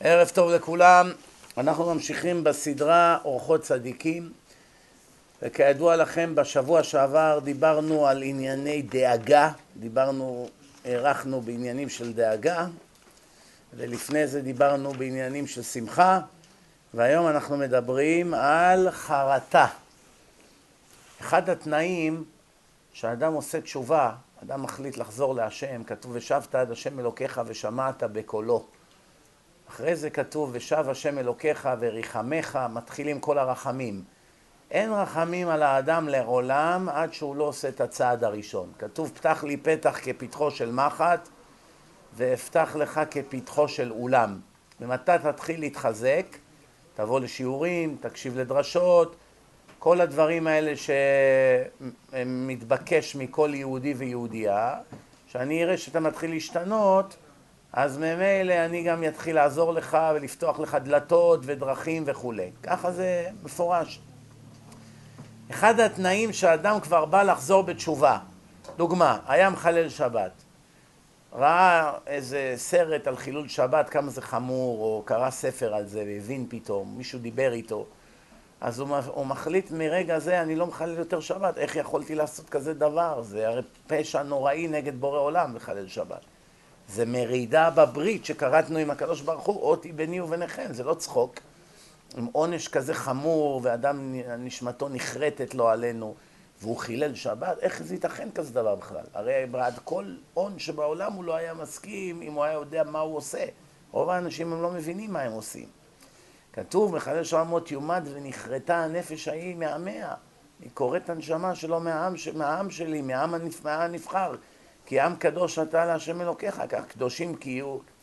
ערב טוב לכולם, אנחנו ממשיכים בסדרה אורחות צדיקים וכידוע לכם בשבוע שעבר דיברנו על ענייני דאגה, דיברנו, הארכנו בעניינים של דאגה ולפני זה דיברנו בעניינים של שמחה והיום אנחנו מדברים על חרטה. אחד התנאים שאדם עושה תשובה, אדם מחליט לחזור להשם, כתוב ושבת עד השם אלוקיך ושמעת בקולו אחרי זה כתוב, ושב השם אלוקיך וריחמך, מתחילים כל הרחמים. אין רחמים על האדם לעולם עד שהוא לא עושה את הצעד הראשון. כתוב, פתח לי פתח כפתחו של מחט, ואפתח לך כפתחו של אולם. ומתי תתחיל להתחזק, תבוא לשיעורים, תקשיב לדרשות, כל הדברים האלה שמתבקש מכל יהודי ויהודייה, שאני אראה שאתה מתחיל להשתנות, אז ממילא אני גם אתחיל לעזור לך ולפתוח לך דלתות ודרכים וכולי. ככה זה מפורש. אחד התנאים שאדם כבר בא לחזור בתשובה, דוגמה, היה מחלל שבת, ראה איזה סרט על חילול שבת, כמה זה חמור, או קרא ספר על זה והבין פתאום, מישהו דיבר איתו, אז הוא, מחליט מרגע זה אני לא מחלל יותר שבת, איך יכולתי לעשות כזה דבר? זה הרי פשע נוראי נגד בורא עולם לחלל שבת. זה מרידה בברית שכרתנו עם הקדוש ברוך הוא, אותי ביני וביניכם, זה לא צחוק. עם עונש כזה חמור ואדם נשמתו נחרטת לו עלינו והוא חילל שבת, איך זה ייתכן כזה דבר בכלל? הרי בעד כל הון שבעולם הוא לא היה מסכים אם הוא היה יודע מה הוא עושה. רוב האנשים הם לא מבינים מה הם עושים. כתוב, מחלל שבע יומד ונחרטה הנפש ההיא מעמיה. היא קוראת הנשמה שלו מהעם, מהעם שלי, מהעם הנבחר. כי עם קדוש אתה להשם אלוקיך, כך קדושים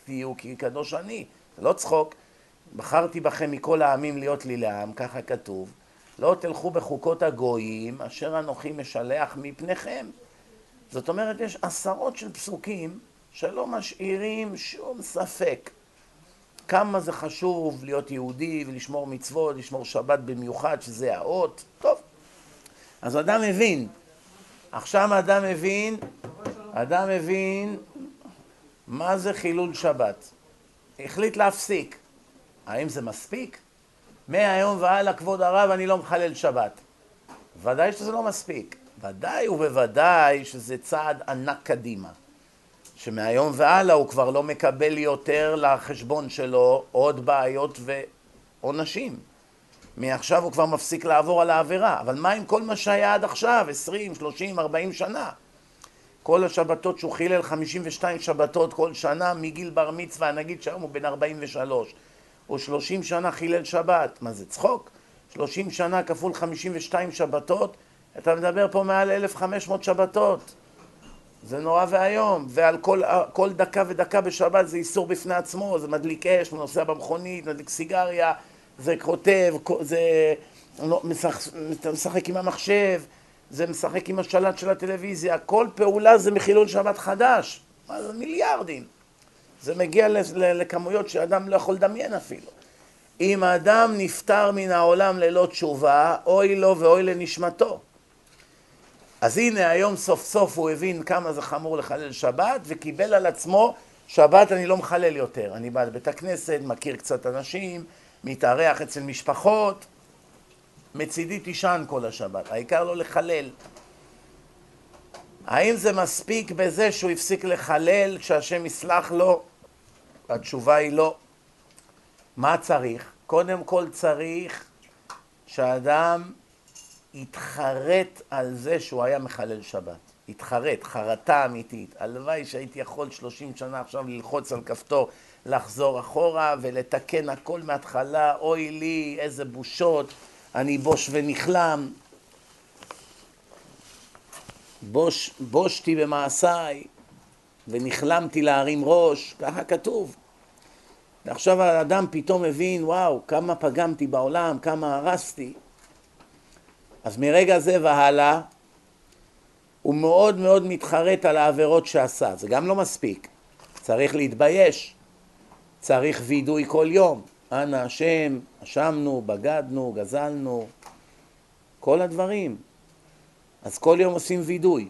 תהיו, כי קדוש אני. לא צחוק. בחרתי בכם מכל העמים להיות לי לעם, ככה כתוב. לא תלכו בחוקות הגויים, אשר אנוכי משלח מפניכם. זאת אומרת, יש עשרות של פסוקים שלא משאירים שום ספק כמה זה חשוב להיות יהודי ולשמור מצוות, לשמור שבת במיוחד, שזה האות. טוב, אז אדם מבין. עכשיו אדם מבין אדם מבין מה זה חילול שבת. החליט להפסיק. האם זה מספיק? מהיום והלאה, כבוד הרב, אני לא מחלל שבת. ודאי שזה לא מספיק. ודאי ובוודאי שזה צעד ענק קדימה. שמהיום והלאה הוא כבר לא מקבל יותר לחשבון שלו עוד בעיות ועונשים. מעכשיו הוא כבר מפסיק לעבור על העבירה. אבל מה עם כל מה שהיה עד עכשיו, 20, 30, 40 שנה? כל השבתות שהוא חילל 52 שבתות כל שנה מגיל בר מצווה, נגיד שהיום הוא בן 43 או 30 שנה חילל שבת, מה זה צחוק? 30 שנה כפול 52 שבתות, אתה מדבר פה מעל 1,500 שבתות. זה נורא ואיום, ועל כל, כל דקה ודקה בשבת זה איסור בפני עצמו, זה מדליק אש, נוסע במכונית, מדליק סיגריה, זה כותב, זה משחק, משחק עם המחשב, זה משחק עם השלט של הטלוויזיה, כל פעולה זה מחילול שבת חדש, מה זה מיליארדים. זה מגיע לכמויות שאדם לא יכול לדמיין אפילו. אם האדם נפטר מן העולם ללא תשובה, אוי לו ואוי לנשמתו. אז הנה היום סוף סוף הוא הבין כמה זה חמור לחלל שבת וקיבל על עצמו שבת אני לא מחלל יותר. אני בא לבית הכנסת, מכיר קצת אנשים, מתארח אצל משפחות, מצידי תישן כל השבת, העיקר לא לחלל. האם זה מספיק בזה שהוא הפסיק לחלל כשהשם יסלח לו? התשובה היא לא. מה צריך? קודם כל צריך שהאדם יתחרט על זה שהוא היה מחלל שבת. יתחרט, חרטה אמיתית. הלוואי שהייתי יכול שלושים שנה עכשיו ללחוץ על כפתור, לחזור אחורה ולתקן הכל מההתחלה, אוי לי, איזה בושות. אני בוש ונכלם, בוש, בושתי במעשיי ונכלמתי להרים ראש, ככה כתוב. ועכשיו האדם פתאום מבין, וואו, כמה פגמתי בעולם, כמה הרסתי. אז מרגע זה והלאה, הוא מאוד מאוד מתחרט על העבירות שעשה. זה גם לא מספיק. צריך להתבייש. צריך וידוי כל יום. אנא השם, אשמנו, בגדנו, גזלנו, כל הדברים. אז כל יום עושים וידוי.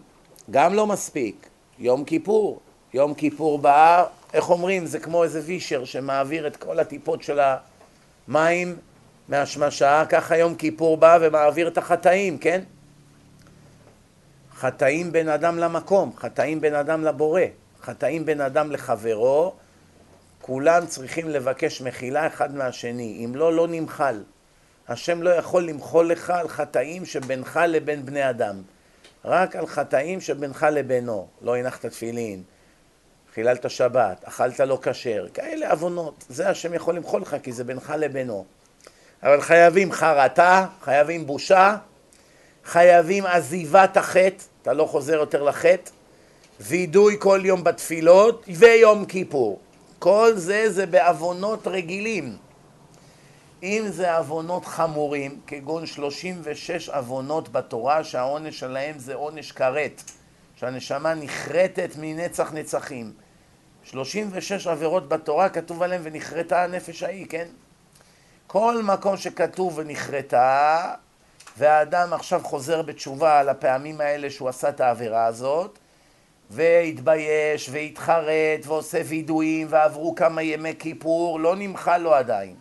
גם לא מספיק. יום כיפור. יום כיפור בא, איך אומרים, זה כמו איזה וישר שמעביר את כל הטיפות של המים מהשמשה, ככה יום כיפור בא ומעביר את החטאים, כן? חטאים בין אדם למקום, חטאים בין אדם לבורא, חטאים בין אדם לחברו, כולם צריכים לבקש מחילה אחד מהשני, אם לא, לא נמחל. השם לא יכול למחול לך על חטאים שבינך לבין בני אדם, רק על חטאים שבינך לבינו. לא הנחת תפילין, חיללת שבת, אכלת לא כשר, כאלה עוונות. זה השם יכול למחול לך כי זה בינך לבינו. אבל חייבים חרטה, חייבים בושה, חייבים עזיבת החטא, אתה לא חוזר יותר לחטא, וידוי כל יום בתפילות ויום כיפור. כל זה זה בעוונות רגילים. אם זה עוונות חמורים, כגון 36 עוונות בתורה שהעונש שלהם זה עונש כרת, שהנשמה נחרטת מנצח נצחים. 36 עבירות בתורה כתוב עליהם ונכרתה הנפש ההיא, כן? כל מקום שכתוב ונכרתה, והאדם עכשיו חוזר בתשובה על הפעמים האלה שהוא עשה את העבירה הזאת, והתבייש והתחרט ועושה וידויים ועברו כמה ימי כיפור, לא נמחל לו עדיין.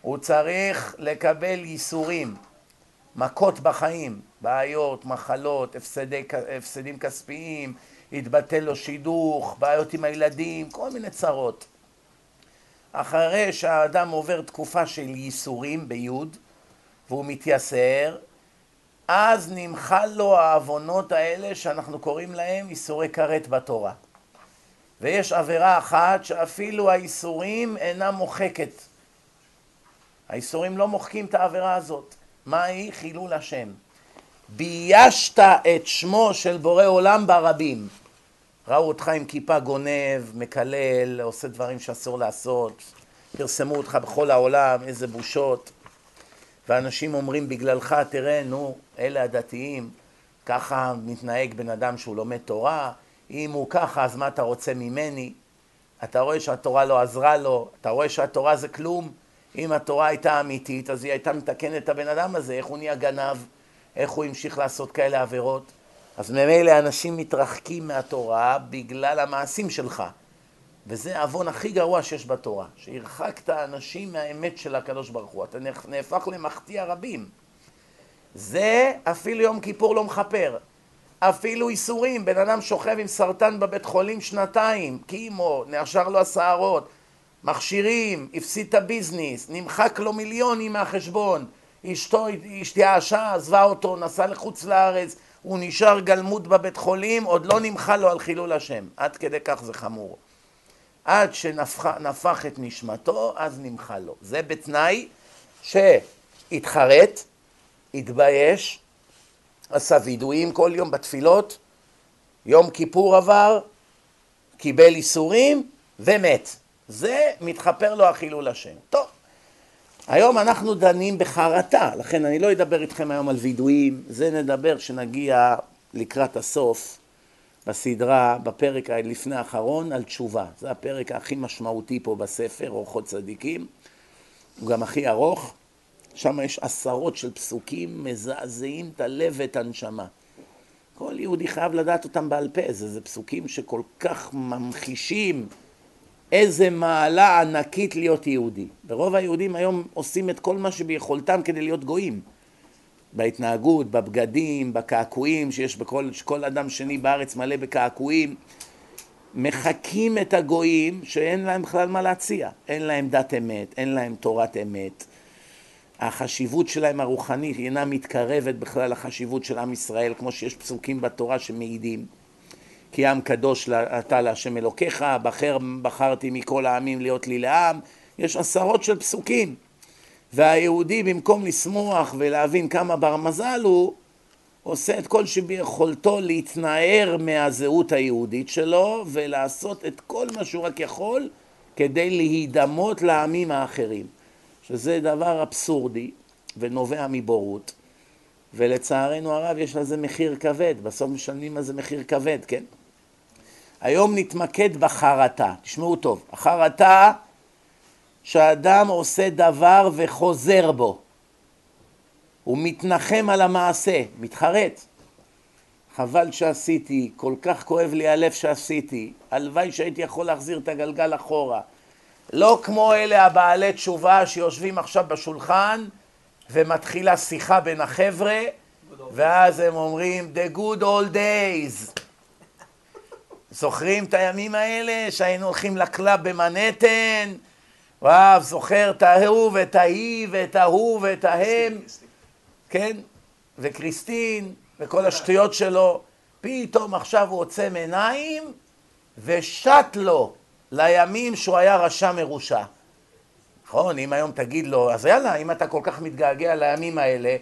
הוא צריך לקבל ייסורים, מכות בחיים, בעיות, מחלות, הפסדי, הפסדים כספיים, התבטל לו שידוך, בעיות עם הילדים, כל מיני צרות. אחרי שהאדם עובר תקופה של ייסורים ביוד והוא מתייסר, אז נמחל לו העוונות האלה שאנחנו קוראים להם ייסורי כרת בתורה. ויש עבירה אחת שאפילו האיסורים אינם מוחקת. האיסורים לא מוחקים את העבירה הזאת. מהי חילול השם? ביישת את שמו של בורא עולם ברבים. ראו אותך עם כיפה גונב, מקלל, עושה דברים שאסור לעשות, פרסמו אותך בכל העולם, איזה בושות. ואנשים אומרים בגללך, תראה, נו, אלה הדתיים, ככה מתנהג בן אדם שהוא לומד תורה, אם הוא ככה, אז מה אתה רוצה ממני? אתה רואה שהתורה לא עזרה לו, אתה רואה שהתורה זה כלום. אם התורה הייתה אמיתית, אז היא הייתה מתקנת את הבן אדם הזה, איך הוא נהיה גנב, איך הוא המשיך לעשות כאלה עבירות. אז ממילא אנשים מתרחקים מהתורה בגלל המעשים שלך. וזה העוון הכי גרוע שיש בתורה, שהרחקת אנשים מהאמת של הקדוש ברוך הוא, אתה נהפך למחטיא הרבים. זה אפילו יום כיפור לא מכפר. אפילו איסורים, בן אדם שוכב עם סרטן בבית חולים שנתיים, קימו, נעשר לו השערות, מכשירים, הפסיד את הביזנס, נמחק לו מיליונים מהחשבון, אשתו השתייאשה, עזבה אותו, נסע לחוץ לארץ, הוא נשאר גלמוד בבית חולים, עוד לא נמחה לו על חילול השם. עד כדי כך זה חמור. עד שנפח את נשמתו, אז נמחה לו. זה בתנאי שהתחרט, התבייש, עשה וידויים כל יום בתפילות, יום כיפור עבר, קיבל איסורים ומת. זה מתחפר לו החילול השם. טוב, היום אנחנו דנים בחרטה, לכן אני לא אדבר איתכם היום על וידויים, זה נדבר כשנגיע לקראת הסוף בסדרה, בפרק לפני האחרון, על תשובה. זה הפרק הכי משמעותי פה בספר, אורחות צדיקים, הוא גם הכי ארוך, שם יש עשרות של פסוקים מזעזעים את הלב ואת הנשמה. כל יהודי חייב לדעת אותם בעל פה, זה, זה פסוקים שכל כך ממחישים איזה מעלה ענקית להיות יהודי. ורוב היהודים היום עושים את כל מה שביכולתם כדי להיות גויים. בהתנהגות, בבגדים, בקעקועים שיש בכל, שכל אדם שני בארץ מלא בקעקועים. מחקים את הגויים שאין להם בכלל מה להציע. אין להם דת אמת, אין להם תורת אמת. החשיבות שלהם הרוחנית אינה מתקרבת בכלל לחשיבות של עם ישראל, כמו שיש פסוקים בתורה שמעידים. כי עם קדוש אתה להשם אלוקיך, בחר, בחרתי מכל העמים להיות לי לעם, יש עשרות של פסוקים. והיהודי במקום לשמוח ולהבין כמה בר מזל הוא, עושה את כל שביכולתו להתנער מהזהות היהודית שלו ולעשות את כל מה שהוא רק יכול כדי להידמות לעמים האחרים. שזה דבר אבסורדי ונובע מבורות, ולצערנו הרב יש לזה מחיר כבד, בסוף משלמים על זה מחיר כבד, כן? היום נתמקד בחרטה, תשמעו טוב, החרטה שאדם עושה דבר וחוזר בו, הוא מתנחם על המעשה, מתחרט. חבל שעשיתי, כל כך כואב לי הלב שעשיתי, הלוואי שהייתי יכול להחזיר את הגלגל אחורה. לא כמו אלה הבעלי תשובה שיושבים עכשיו בשולחן ומתחילה שיחה בין החבר'ה ואז הם אומרים The good old days זוכרים את הימים האלה שהיינו הולכים לקלאב במנהטן? וואו, זוכר את ההוא ואת ההיא ואת ההוא ואת ההם, כן? וקריסטין וכל השטויות שלו. פתאום עכשיו הוא עוצם עיניים ושט לו לימים שהוא היה רשע מרושע. נכון, אם היום תגיד לו, אז יאללה, אם אתה כל כך מתגעגע לימים האלה,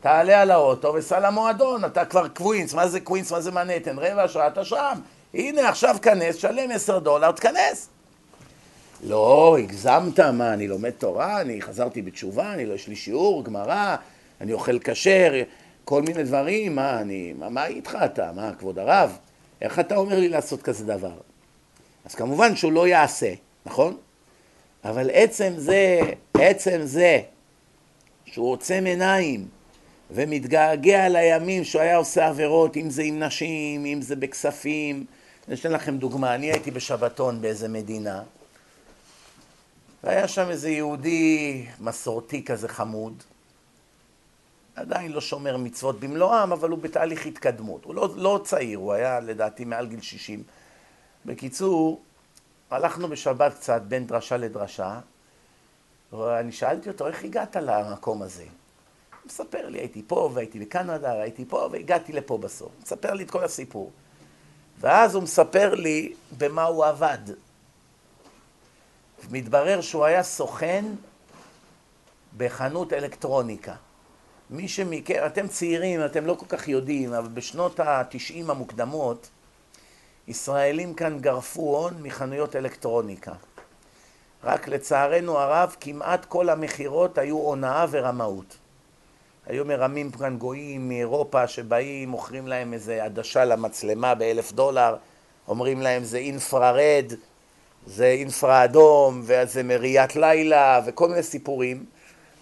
תעלה על האוטו וסע למועדון, אתה כבר קווינס, מה זה קווינס, מה זה מנהטן, רבע שעה אתה שם. הנה עכשיו כנס, שלם עשר דולר, תכנס. לא, הגזמת, מה, אני לומד תורה, אני חזרתי בתשובה, אני לא, יש לי שיעור, גמרא, אני אוכל כשר, כל מיני דברים, מה, אני, מה, מה איתך אתה, מה, כבוד הרב, איך אתה אומר לי לעשות כזה דבר? אז כמובן שהוא לא יעשה, נכון? אבל עצם זה, עצם זה, שהוא עוצם עיניים ומתגעגע לימים שהוא היה עושה עבירות, אם זה עם נשים, אם זה בכספים, אני אתן לכם דוגמה, אני הייתי בשבתון באיזה מדינה, והיה שם איזה יהודי מסורתי כזה חמוד, עדיין לא שומר מצוות במלואם, אבל הוא בתהליך התקדמות. הוא לא, לא צעיר, הוא היה לדעתי מעל גיל 60. בקיצור, הלכנו בשבת קצת בין דרשה לדרשה, ואני שאלתי אותו, איך הגעת למקום הזה? הוא מספר לי, הייתי פה והייתי בקנדה, הייתי פה והגעתי לפה בסוף. הוא מספר לי את כל הסיפור. ואז הוא מספר לי במה הוא עבד. מתברר שהוא היה סוכן בחנות אלקטרוניקה. מי שמכיר, אתם צעירים, אתם לא כל כך יודעים, אבל בשנות התשעים המוקדמות, ישראלים כאן גרפו הון מחנויות אלקטרוניקה. רק לצערנו הרב, כמעט כל המכירות היו הונאה ורמאות. היו מרמים כאן גויים מאירופה שבאים, מוכרים להם איזה עדשה למצלמה באלף דולר, אומרים להם זה אינפרארד, זה אינפרה אדום, וזה מראיית לילה, וכל מיני סיפורים.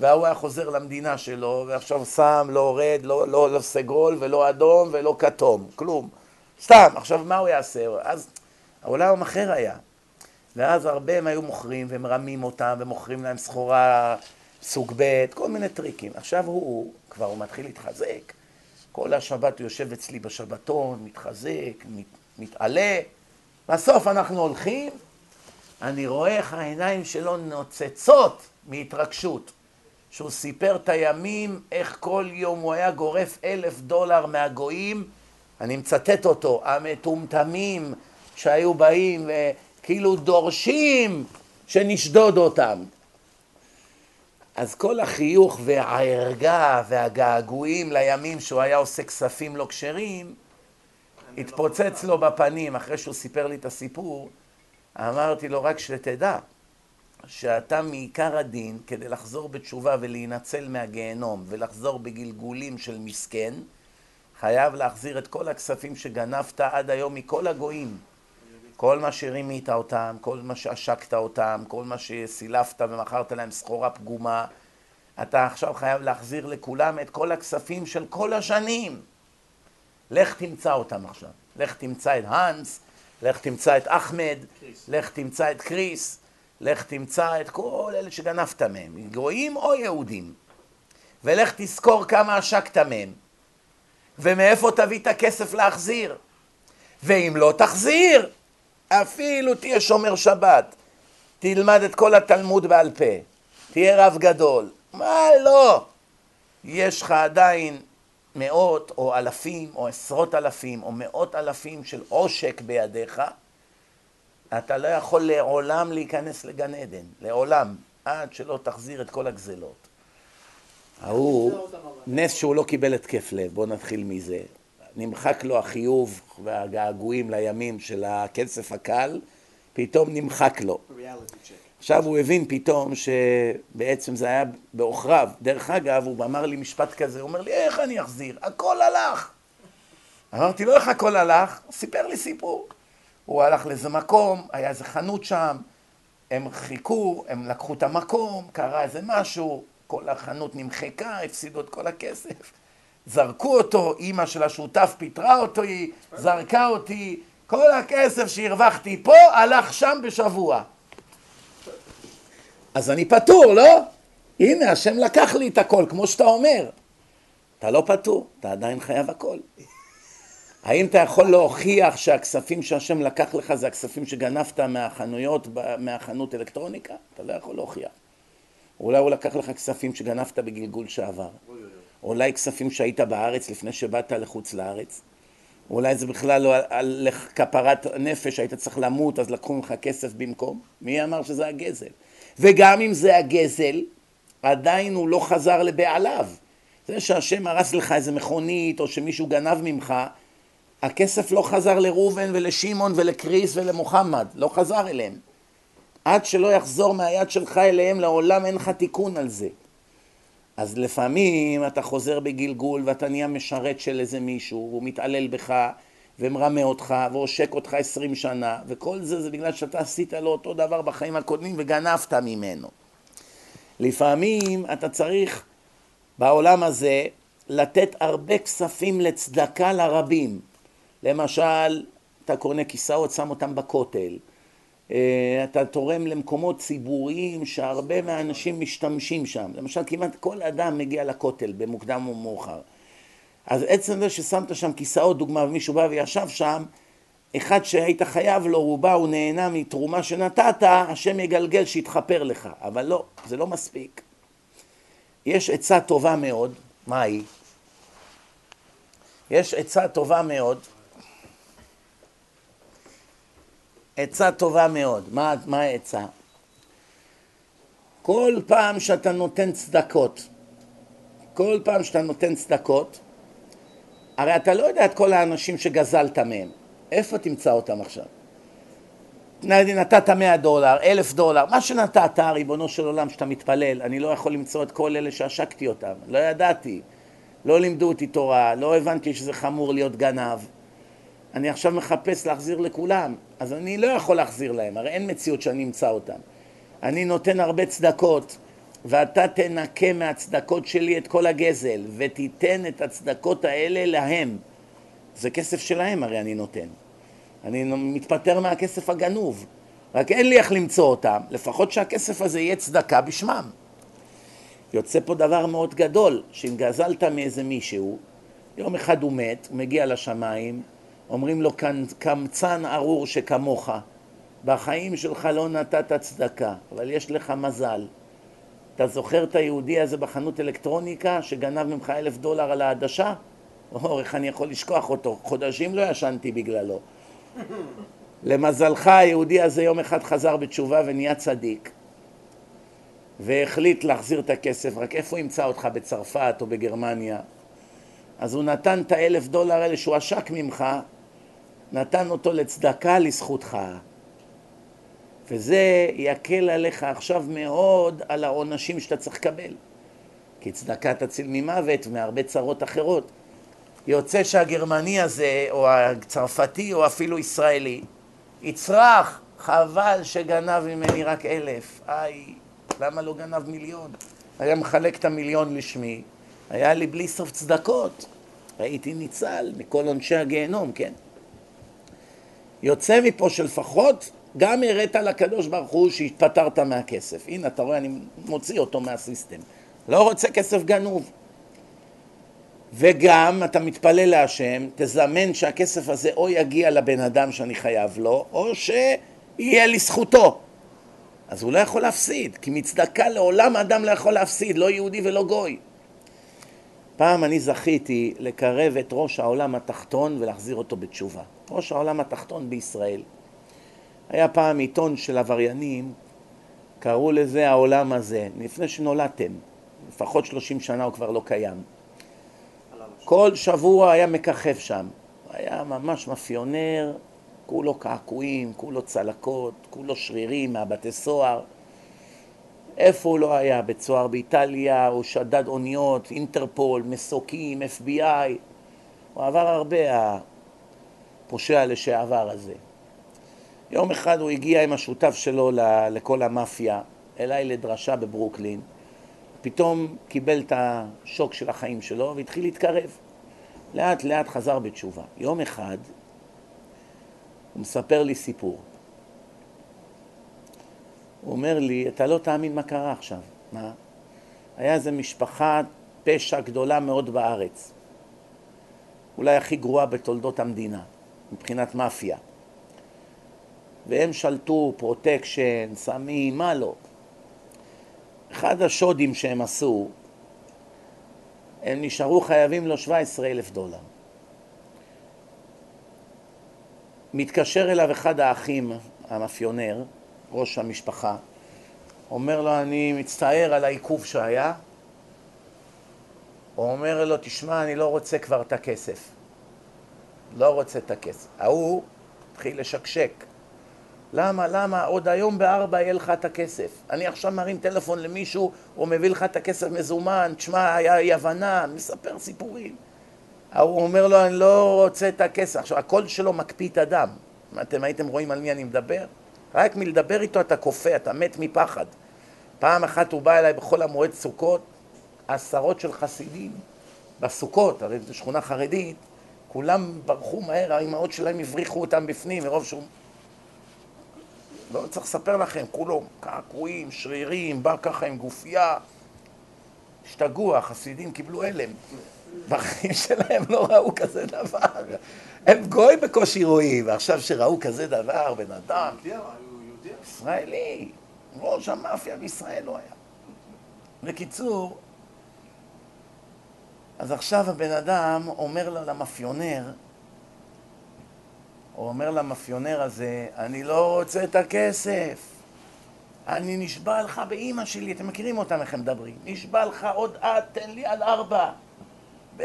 והוא היה חוזר למדינה שלו, ועכשיו שם, לא הורד, לא, לא, לא סגול ולא אדום ולא כתום, כלום. סתם, עכשיו מה הוא יעשה? אז העולם אחר היה. ואז הרבה הם היו מוכרים ומרמים אותם ומוכרים להם סחורה סוג ב', כל מיני טריקים. עכשיו הוא, כבר הוא מתחיל להתחזק. כל השבת הוא יושב אצלי בשבתון, מתחזק, מת, מתעלה. בסוף אנחנו הולכים, אני רואה איך העיניים שלו נוצצות מהתרגשות. שהוא סיפר את הימים, איך כל יום הוא היה גורף אלף דולר מהגויים, אני מצטט אותו, המטומטמים שהיו באים וכאילו דורשים שנשדוד אותם. אז כל החיוך והערגה והגעגועים לימים שהוא היה עושה כספים לא כשרים, התפוצץ לו בפנים אחרי שהוא סיפר לי את הסיפור. אמרתי לו, רק שתדע, שאתה מעיקר הדין, כדי לחזור בתשובה ולהינצל מהגיהנום ולחזור בגלגולים של מסכן, חייב להחזיר את כל הכספים שגנבת עד היום מכל הגויים. כל מה שרימית אותם, כל מה שעשקת אותם, כל מה שסילפת ומכרת להם סחורה פגומה, אתה עכשיו חייב להחזיר לכולם את כל הכספים של כל השנים. לך תמצא אותם עכשיו. לך תמצא את האנס, לך תמצא את אחמד, לך תמצא את קריס, לך תמצא את כל אלה שגנבת מהם, גויים או יהודים, ולך תזכור כמה עשקת מהם, ומאיפה תביא את הכסף להחזיר. ואם לא תחזיר, אפילו תהיה שומר שבת, תלמד את כל התלמוד בעל פה, תהיה רב גדול, מה לא? יש לך עדיין מאות או אלפים או עשרות אלפים או מאות אלפים של עושק בידיך, אתה לא יכול לעולם להיכנס לגן עדן, לעולם, עד שלא תחזיר את כל הגזלות. ההוא, נס שהוא לא קיבל התקף לב, בואו נתחיל מזה. נמחק לו החיוב והגעגועים לימים של הכסף הקל, פתאום נמחק לו. עכשיו הוא הבין פתאום שבעצם זה היה בעוכריו. דרך אגב, הוא אמר לי משפט כזה, הוא אומר לי, איך אני אחזיר? הכל הלך. אמרתי לו, איך הכל הלך? סיפר לי סיפור. הוא הלך לאיזה מקום, היה איזה חנות שם, הם חיכו, הם לקחו את המקום, קרה איזה משהו, כל החנות נמחקה, הפסידו את כל הכסף. זרקו אותו, אימא של השותף פיטרה אותי, זרקה אותי, כל הכסף שהרווחתי פה הלך שם בשבוע. אז אני פטור, לא? הנה, השם לקח לי את הכל, כמו שאתה אומר. אתה לא פטור, אתה עדיין חייב הכל. האם אתה יכול להוכיח שהכספים שהשם לקח לך זה הכספים שגנבת מהחנויות, מהחנות אלקטרוניקה? אתה לא יכול להוכיח. אולי הוא לקח לך כספים שגנבת בגלגול שעבר. אולי כספים שהיית בארץ לפני שבאת לחוץ לארץ. אולי זה בכלל לא על כפרת נפש, היית צריך למות, אז לקחו ממך כסף במקום. מי אמר שזה הגזל? וגם אם זה הגזל, עדיין הוא לא חזר לבעליו. זה שהשם הרס לך איזה מכונית, או שמישהו גנב ממך, הכסף לא חזר לראובן ולשמעון ולקריס ולמוחמד, לא חזר אליהם. עד שלא יחזור מהיד שלך אליהם לעולם אין לך תיקון על זה. אז לפעמים אתה חוזר בגלגול ואתה נהיה משרת של איזה מישהו, והוא מתעלל בך ומרמה אותך ועושק אותך עשרים שנה, וכל זה זה בגלל שאתה עשית לו אותו דבר בחיים הקודמים וגנבת ממנו. לפעמים אתה צריך בעולם הזה לתת הרבה כספים לצדקה לרבים. למשל, אתה קונה כיסאות, שם אותם בכותל. אה, אתה תורם למקומות ציבוריים שהרבה מהאנשים משתמשים שם. למשל, כמעט כל אדם מגיע לכותל במוקדם או מאוחר. אז עצם זה ששמת שם כיסאות, דוגמה, ומישהו בא וישב שם, אחד שהיית חייב לו, הוא בא, הוא נהנה מתרומה שנתת, השם יגלגל שיתכפר לך. אבל לא, זה לא מספיק. יש עצה טובה מאוד, מה היא? יש עצה טובה מאוד עצה טובה מאוד. מה, מה העצה? כל פעם שאתה נותן צדקות, כל פעם שאתה נותן צדקות, הרי אתה לא יודע את כל האנשים שגזלת מהם. איפה תמצא אותם עכשיו? נתת 100 דולר, אלף דולר, מה שנתת, ריבונו של עולם, שאתה מתפלל, אני לא יכול למצוא את כל אלה שעשקתי אותם, לא ידעתי, לא לימדו אותי תורה, לא הבנתי שזה חמור להיות גנב. אני עכשיו מחפש להחזיר לכולם, אז אני לא יכול להחזיר להם, הרי אין מציאות שאני אמצא אותם. אני נותן הרבה צדקות, ואתה תנקה מהצדקות שלי את כל הגזל, ותיתן את הצדקות האלה להם. זה כסף שלהם הרי אני נותן. אני מתפטר מהכסף הגנוב, רק אין לי איך למצוא אותם, לפחות שהכסף הזה יהיה צדקה בשמם. יוצא פה דבר מאוד גדול, שאם גזלת מאיזה מישהו, יום אחד הוא מת, הוא מגיע לשמיים, אומרים לו, קמצן ארור שכמוך, בחיים שלך לא נתת צדקה, אבל יש לך מזל. אתה זוכר את היהודי הזה בחנות אלקטרוניקה שגנב ממך אלף דולר על העדשה? או, איך אני יכול לשכוח אותו? חודשים לא ישנתי בגללו. למזלך היהודי הזה יום אחד חזר בתשובה ונהיה צדיק והחליט להחזיר את הכסף, רק איפה ימצא אותך? בצרפת או בגרמניה? אז הוא נתן את האלף דולר האלה שהוא עשק ממך נתן אותו לצדקה לזכותך. וזה יקל עליך עכשיו מאוד על העונשים שאתה צריך לקבל. כי צדקה תציל ממוות ומהרבה צרות אחרות. יוצא שהגרמני הזה, או הצרפתי, או אפילו ישראלי, יצרח, חבל שגנב ממני רק אלף. איי, למה לא גנב מיליון? היה מחלק את המיליון לשמי, היה לי בלי סוף צדקות. הייתי ניצל מכל עונשי הגיהנום, כן? יוצא מפה שלפחות גם הראת לקדוש ברוך הוא שהתפטרת מהכסף. הנה, אתה רואה, אני מוציא אותו מהסיסטם. לא רוצה כסף גנוב. וגם אתה מתפלל להשם, תזמן שהכסף הזה או יגיע לבן אדם שאני חייב לו, או שיהיה לזכותו. אז הוא לא יכול להפסיד, כי מצדקה לעולם האדם לא יכול להפסיד, לא יהודי ולא גוי. פעם אני זכיתי לקרב את ראש העולם התחתון ולהחזיר אותו בתשובה. ראש העולם התחתון בישראל. היה פעם עיתון של עבריינים, קראו לזה העולם הזה, לפני שנולדתם, לפחות שלושים שנה הוא כבר לא קיים. כל שבוע היה מככב שם, היה ממש מאפיונר, כולו קעקועים, כולו צלקות, כולו שרירים מהבתי סוהר. איפה הוא לא היה? בית סוהר באיטליה, הוא שדד אוניות, אינטרפול, מסוקים, FBI. הוא עבר הרבה, הפושע לשעבר הזה. יום אחד הוא הגיע עם השותף שלו לכל המאפיה, אליי לדרשה בברוקלין, פתאום קיבל את השוק של החיים שלו והתחיל להתקרב. לאט לאט חזר בתשובה. יום אחד הוא מספר לי סיפור. הוא אומר לי, אתה לא תאמין מה קרה עכשיו. מה? היה איזו משפחה פשע גדולה מאוד בארץ. אולי הכי גרועה בתולדות המדינה, מבחינת מאפיה. והם שלטו, פרוטקשן, סמים, מה לא. אחד השודים שהם עשו, הם נשארו חייבים לו 17 אלף דולר. מתקשר אליו אחד האחים, המאפיונר, ראש המשפחה, אומר לו, אני מצטער על העיכוב שהיה. הוא אומר לו, תשמע, אני לא רוצה כבר את הכסף. לא רוצה את הכסף. ההוא התחיל לשקשק. למה, למה? עוד היום בארבע יהיה לך את הכסף. אני עכשיו מרים טלפון למישהו, הוא מביא לך את הכסף מזומן, תשמע, היה אי הבנה, מספר סיפורים. הוא אומר לו, אני לא רוצה את הכסף. עכשיו, הקול שלו מקפיא את הדם. אתם הייתם רואים על מי אני מדבר? רק מלדבר איתו אתה כופה, אתה מת מפחד. פעם אחת הוא בא אליי בחול המועד סוכות, עשרות של חסידים בסוכות, הרי זו שכונה חרדית, כולם ברחו מהר, האימהות שלהם הבריחו אותם בפנים, מרוב שהוא... לא צריך לספר לכם, כולו קעקועים, שרירים, בא ככה עם גופייה. השתגעו, החסידים קיבלו הלם. בחיים שלהם לא ראו כזה דבר. הם גוי בקושי רואים, ועכשיו שראו כזה דבר, בן אדם, ישראלי, ראש המאפיה בישראל לא היה. בקיצור, אז עכשיו הבן אדם אומר למאפיונר, הוא אומר למאפיונר הזה, אני לא רוצה את הכסף. אני נשבע לך באימא שלי, אתם מכירים אותם איך הם מדברים. נשבע לך עוד עד, תן לי על ארבע.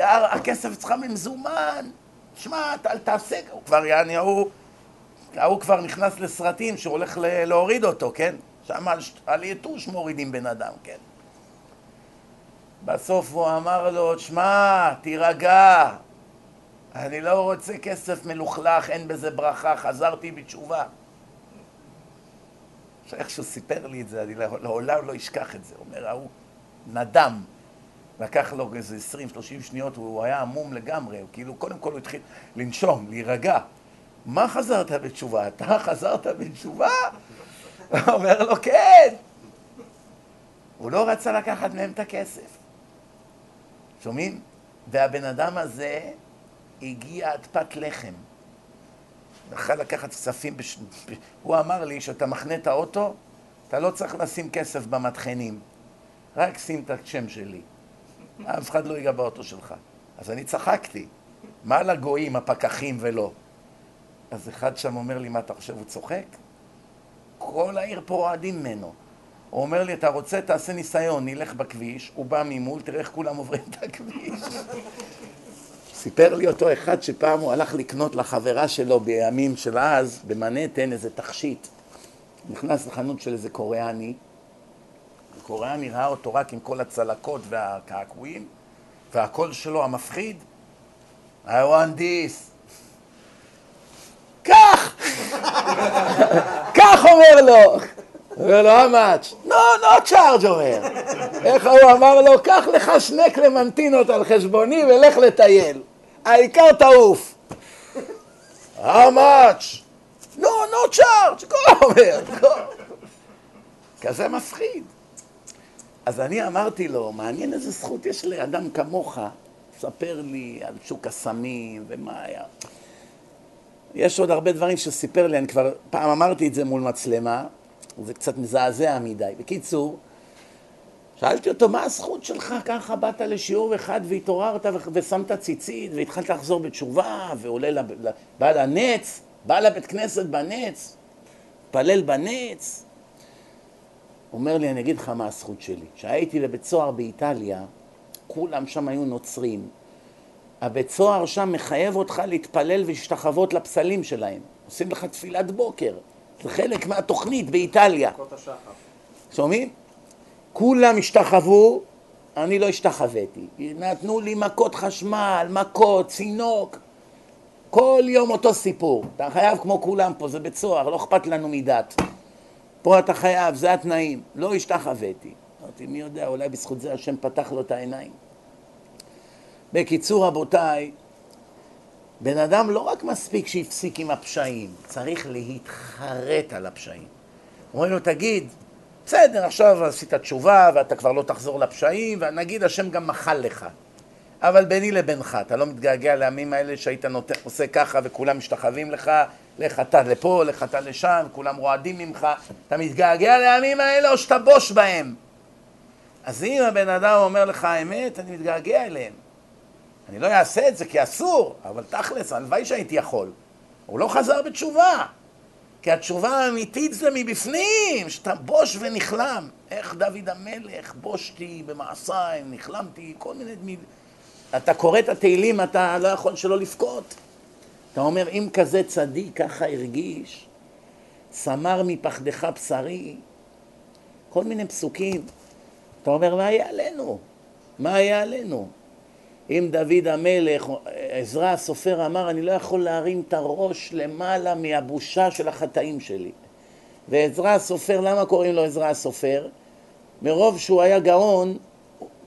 הכסף אצלך ממזומן. שמע, אל תעשה, הוא כבר, יעני, ההוא, ההוא כבר נכנס לסרטים שהוא הולך להוריד אותו, כן? שם על, על יתוש מורידים בן אדם, כן? בסוף הוא אמר לו, שמע, תירגע, אני לא רוצה כסף מלוכלך, אין בזה ברכה, חזרתי בתשובה. עכשיו, איך שהוא סיפר לי את זה, אני לעולם לא אשכח את זה. אומר, ההוא נדם, לקח לו איזה 20-30 שניות, הוא היה עמום לגמרי, הוא כאילו, קודם כל הוא התחיל לנשום, להירגע. מה חזרת בתשובה? אתה חזרת בתשובה? אומר לו, כן. הוא לא רצה לקחת מהם את הכסף. שומעים? והבן אדם הזה הגיע עד פת לחם. יכול לקחת כספים, בש... הוא אמר לי שאתה מחנה את האוטו, אתה לא צריך לשים כסף במטחנים, רק שים את השם שלי. אף אחד לא ייגע באוטו שלך. אז אני צחקתי, מה לגויים, הפקחים ולא? אז אחד שם אומר לי, מה אתה חושב, הוא צוחק? כל העיר פה רועדים ממנו. הוא אומר לי, אתה רוצה, תעשה ניסיון, נלך בכביש, הוא בא ממול, תראה איך כולם עוברים את הכביש. סיפר לי אותו אחד שפעם הוא הלך לקנות לחברה שלו בימים של אז, במנהטן, איזה תכשיט. נכנס לחנות של איזה קוריאני, הקוריאני ראה אותו רק עם כל הצלקות והקעקועים, והקול שלו המפחיד, I want this. קח! קח אומר לו! אומר לו, how much? No, no charge אומר. איך הוא אמר לו, קח לך שני קלמנטינות על חשבוני ולך לטייל. העיקר תעוף. How much? No, no charge, go אומר, כזה מפחיד. אז אני אמרתי לו, מעניין איזה זכות יש לאדם כמוך, ספר לי על שוק הסמים ומה היה. יש עוד הרבה דברים שסיפר לי, אני כבר פעם אמרתי את זה מול מצלמה, זה קצת מזעזע מדי. בקיצור, שאלתי אותו, מה הזכות שלך? ככה באת לשיעור אחד והתעוררת ושמת ציצית והתחלת לחזור בתשובה ועולה, לב... בא לנץ, בא לבית כנסת בנץ, התפלל בנץ. אומר לי, אני אגיד לך מה הזכות שלי. כשהייתי בבית סוהר באיטליה, כולם שם היו נוצרים. הבית סוהר שם מחייב אותך להתפלל ולהשתחוות לפסלים שלהם. עושים לך תפילת בוקר. זה חלק מהתוכנית באיטליה. שומעים? כולם השתחוו, אני לא השתחוויתי. נתנו לי מכות חשמל, מכות, צינוק. כל יום אותו סיפור. אתה חייב כמו כולם פה, זה בית סוהר, לא אכפת לנו מדת. פה אתה חייב, זה התנאים. לא השתחוויתי. אמרתי, מי יודע, אולי בזכות זה השם פתח לו את העיניים. בקיצור, רבותיי, בן אדם לא רק מספיק שהפסיק עם הפשעים, צריך להתחרט על הפשעים. אומרים לו, תגיד, בסדר, עכשיו עשית תשובה ואתה כבר לא תחזור לפשעים, ונגיד השם גם מחל לך. אבל ביני לבינך, אתה לא מתגעגע לימים האלה שהיית נות... עושה ככה וכולם משתחווים לך, לך אתה לפה, לך אתה לשם, כולם רועדים ממך, אתה מתגעגע לימים האלה או שאתה בוש בהם? אז אם הבן אדם אומר לך האמת, אני מתגעגע אליהם. אני לא אעשה את זה כי אסור, אבל תכלס, הלוואי שהייתי יכול. הוא לא חזר בתשובה. כי התשובה האמיתית זה מבפנים, שאתה בוש ונכלם. איך דוד המלך, בושתי במעשיי, נכלמתי, כל מיני... אתה קורא את התהילים, אתה לא יכול שלא לבכות. אתה אומר, אם כזה צדיק ככה הרגיש, סמר מפחדך בשרי, כל מיני פסוקים. אתה אומר, מה יהיה עלינו? מה יהיה עלינו? אם דוד המלך, עזרא הסופר אמר, אני לא יכול להרים את הראש למעלה מהבושה של החטאים שלי. ועזרא הסופר, למה קוראים לו עזרא הסופר? מרוב שהוא היה גאון,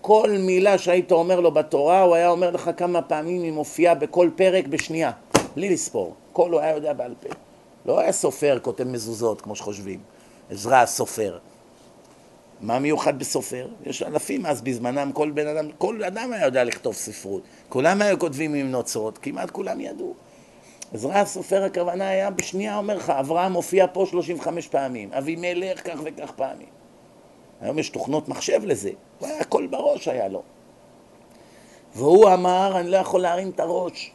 כל מילה שהיית אומר לו בתורה, הוא היה אומר לך כמה פעמים היא מופיעה בכל פרק בשנייה, בלי לספור. כל הוא היה יודע בעל פה. לא היה סופר כותב מזוזות, כמו שחושבים. עזרא הסופר. מה מיוחד בסופר? יש אלפים אז בזמנם, כל בן אדם, כל אדם היה יודע לכתוב ספרות. כולם היו כותבים עם נוצרות, כמעט כולם ידעו. עזרא הסופר הכוונה היה בשנייה אומר לך, אברהם מופיע פה 35 פעמים, אבימלך כך וכך פעמים. היום יש תוכנות מחשב לזה, הוא היה הכל בראש היה לו. והוא אמר, אני לא יכול להרים את הראש.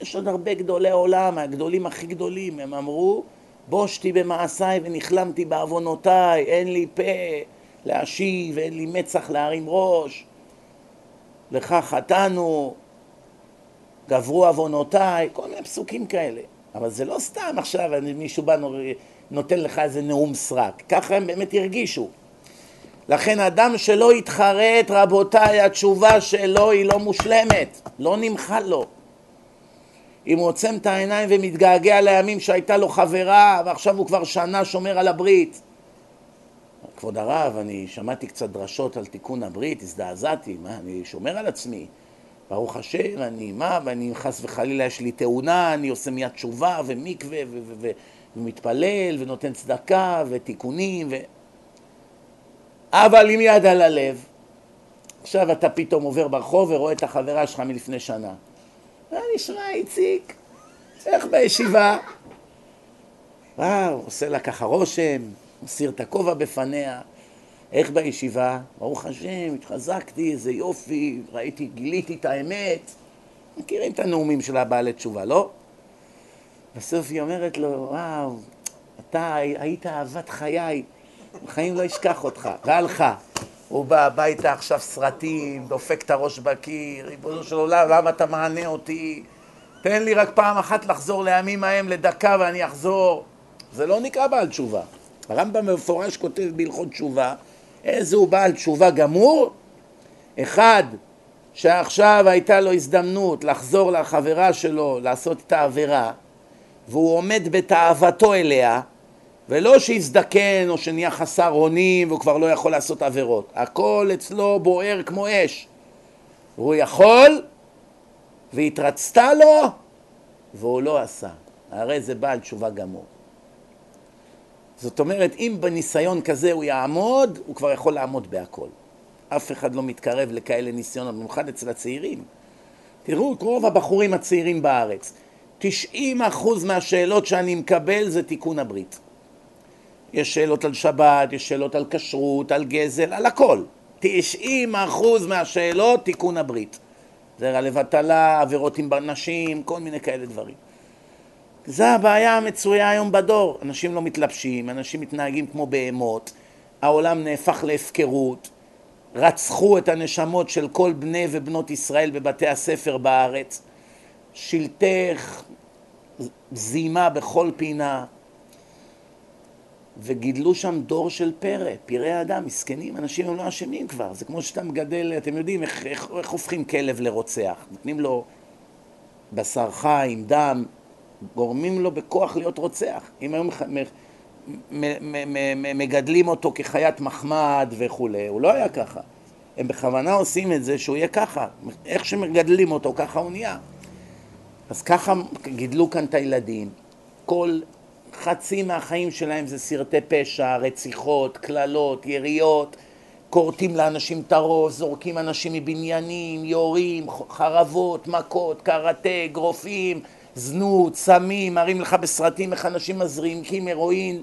יש עוד הרבה גדולי עולם, הגדולים הכי גדולים, הם אמרו, בושתי במעשיי ונכלמתי בעוונותיי, אין לי פה להשיב, אין לי מצח להרים ראש, לך חטאנו, גברו עוונותיי, כל מיני פסוקים כאלה. אבל זה לא סתם עכשיו מישהו בא נותן לך איזה נאום סרק, ככה הם באמת הרגישו. לכן אדם שלא יתחרט, רבותיי, התשובה שלו היא לא מושלמת, לא נמחל לו. אם הוא עוצם את העיניים ומתגעגע לימים שהייתה לו חברה ועכשיו הוא כבר שנה שומר על הברית. כבוד הרב, אני שמעתי קצת דרשות על תיקון הברית, הזדעזעתי, מה, אני שומר על עצמי. ברוך השם, אני מה, ואני חס וחלילה יש לי תאונה, אני עושה מיד תשובה ומקווה ומתפלל ונותן צדקה ותיקונים ו... אבל עם יד על הלב, עכשיו אתה פתאום עובר ברחוב ורואה את החברה שלך מלפני שנה. מה נשמע, איציק? איך בישיבה? וואו, עושה לה ככה רושם, מסיר את הכובע בפניה. איך בישיבה? ברוך השם, התחזקתי, איזה יופי, ראיתי, גיליתי את האמת. מכירים את הנאומים של הבעלי תשובה, לא? בסוף היא אומרת לו, וואו, אתה היית אהבת חיי, בחיים לא אשכח אותך, והלכה. הוא בא הביתה עכשיו סרטים, דופק את הראש בקיר, ריבונו של עולם, למה אתה מענה אותי? תן לי רק פעם אחת לחזור לימים ההם לדקה ואני אחזור. זה לא נקרא בעל תשובה. הרמב"ם במפורש כותב בהלכות תשובה, איזה הוא בעל תשובה גמור? אחד, שעכשיו הייתה לו הזדמנות לחזור לחברה שלו, לעשות את העבירה, והוא עומד בתאוותו אליה, ולא שיזדקן או שנהיה חסר אונים והוא כבר לא יכול לעשות עבירות. הכל אצלו בוער כמו אש. והוא יכול, והתרצתה לו, והוא לא עשה. הרי זה בעל תשובה גמור. זאת אומרת, אם בניסיון כזה הוא יעמוד, הוא כבר יכול לעמוד בהכל. אף אחד לא מתקרב לכאלה ניסיונות, במיוחד אצל הצעירים. תראו את רוב הבחורים הצעירים בארץ. 90 אחוז מהשאלות שאני מקבל זה תיקון הברית. יש שאלות על שבת, יש שאלות על כשרות, על גזל, על הכל. 90 אחוז מהשאלות תיקון הברית. זרע לבטלה, עבירות עם נשים, כל מיני כאלה דברים. זה הבעיה המצויה היום בדור. אנשים לא מתלבשים, אנשים מתנהגים כמו בהמות, העולם נהפך להפקרות, רצחו את הנשמות של כל בני ובנות ישראל בבתי הספר בארץ, שלטי זימה בכל פינה, וגידלו שם דור של פרא, פראי אדם, מסכנים, אנשים הם לא אשמים כבר, זה כמו שאתה מגדל, אתם יודעים איך, איך, איך הופכים כלב לרוצח, נותנים לו בשר חי עם דם, גורמים לו בכוח להיות רוצח. אם היו מגדלים אותו כחיית מחמד וכולי, הוא לא היה ככה. הם בכוונה עושים את זה שהוא יהיה ככה, איך שמגדלים אותו ככה הוא נהיה. אז ככה גידלו כאן את הילדים. כל חצי מהחיים שלהם זה סרטי פשע, רציחות, קללות, יריות, כורתים לאנשים את הראש, זורקים אנשים מבניינים, יורים, חרבות, מכות, קראטה, גרופים, זנות, סמים, מראים לך בסרטים איך אנשים מזריקים הרואין.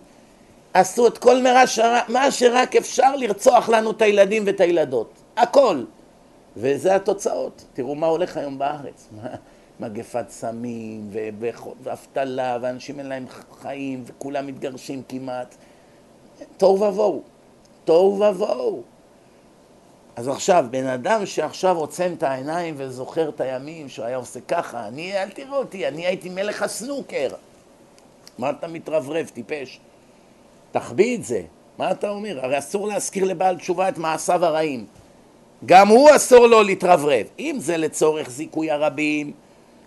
עשו את כל מה שרק אפשר לרצוח לנו את הילדים ואת הילדות. הכל. וזה התוצאות. תראו מה הולך היום בארץ. מגפת סמים ואבטלה, ואנשים אין להם חיים, וכולם מתגרשים כמעט. תוהו ובוהו. תוהו ובוהו. אז עכשיו, בן אדם שעכשיו עוצם את העיניים וזוכר את הימים שהוא היה עושה ככה, אני, אל תראו אותי, אני הייתי מלך הסנוקר. מה אתה מתרברב, טיפש? תחביא את זה. מה אתה אומר? הרי אסור להזכיר לבעל תשובה את מעשיו הרעים. גם הוא אסור לו להתרברב. אם זה לצורך זיכוי הרבים,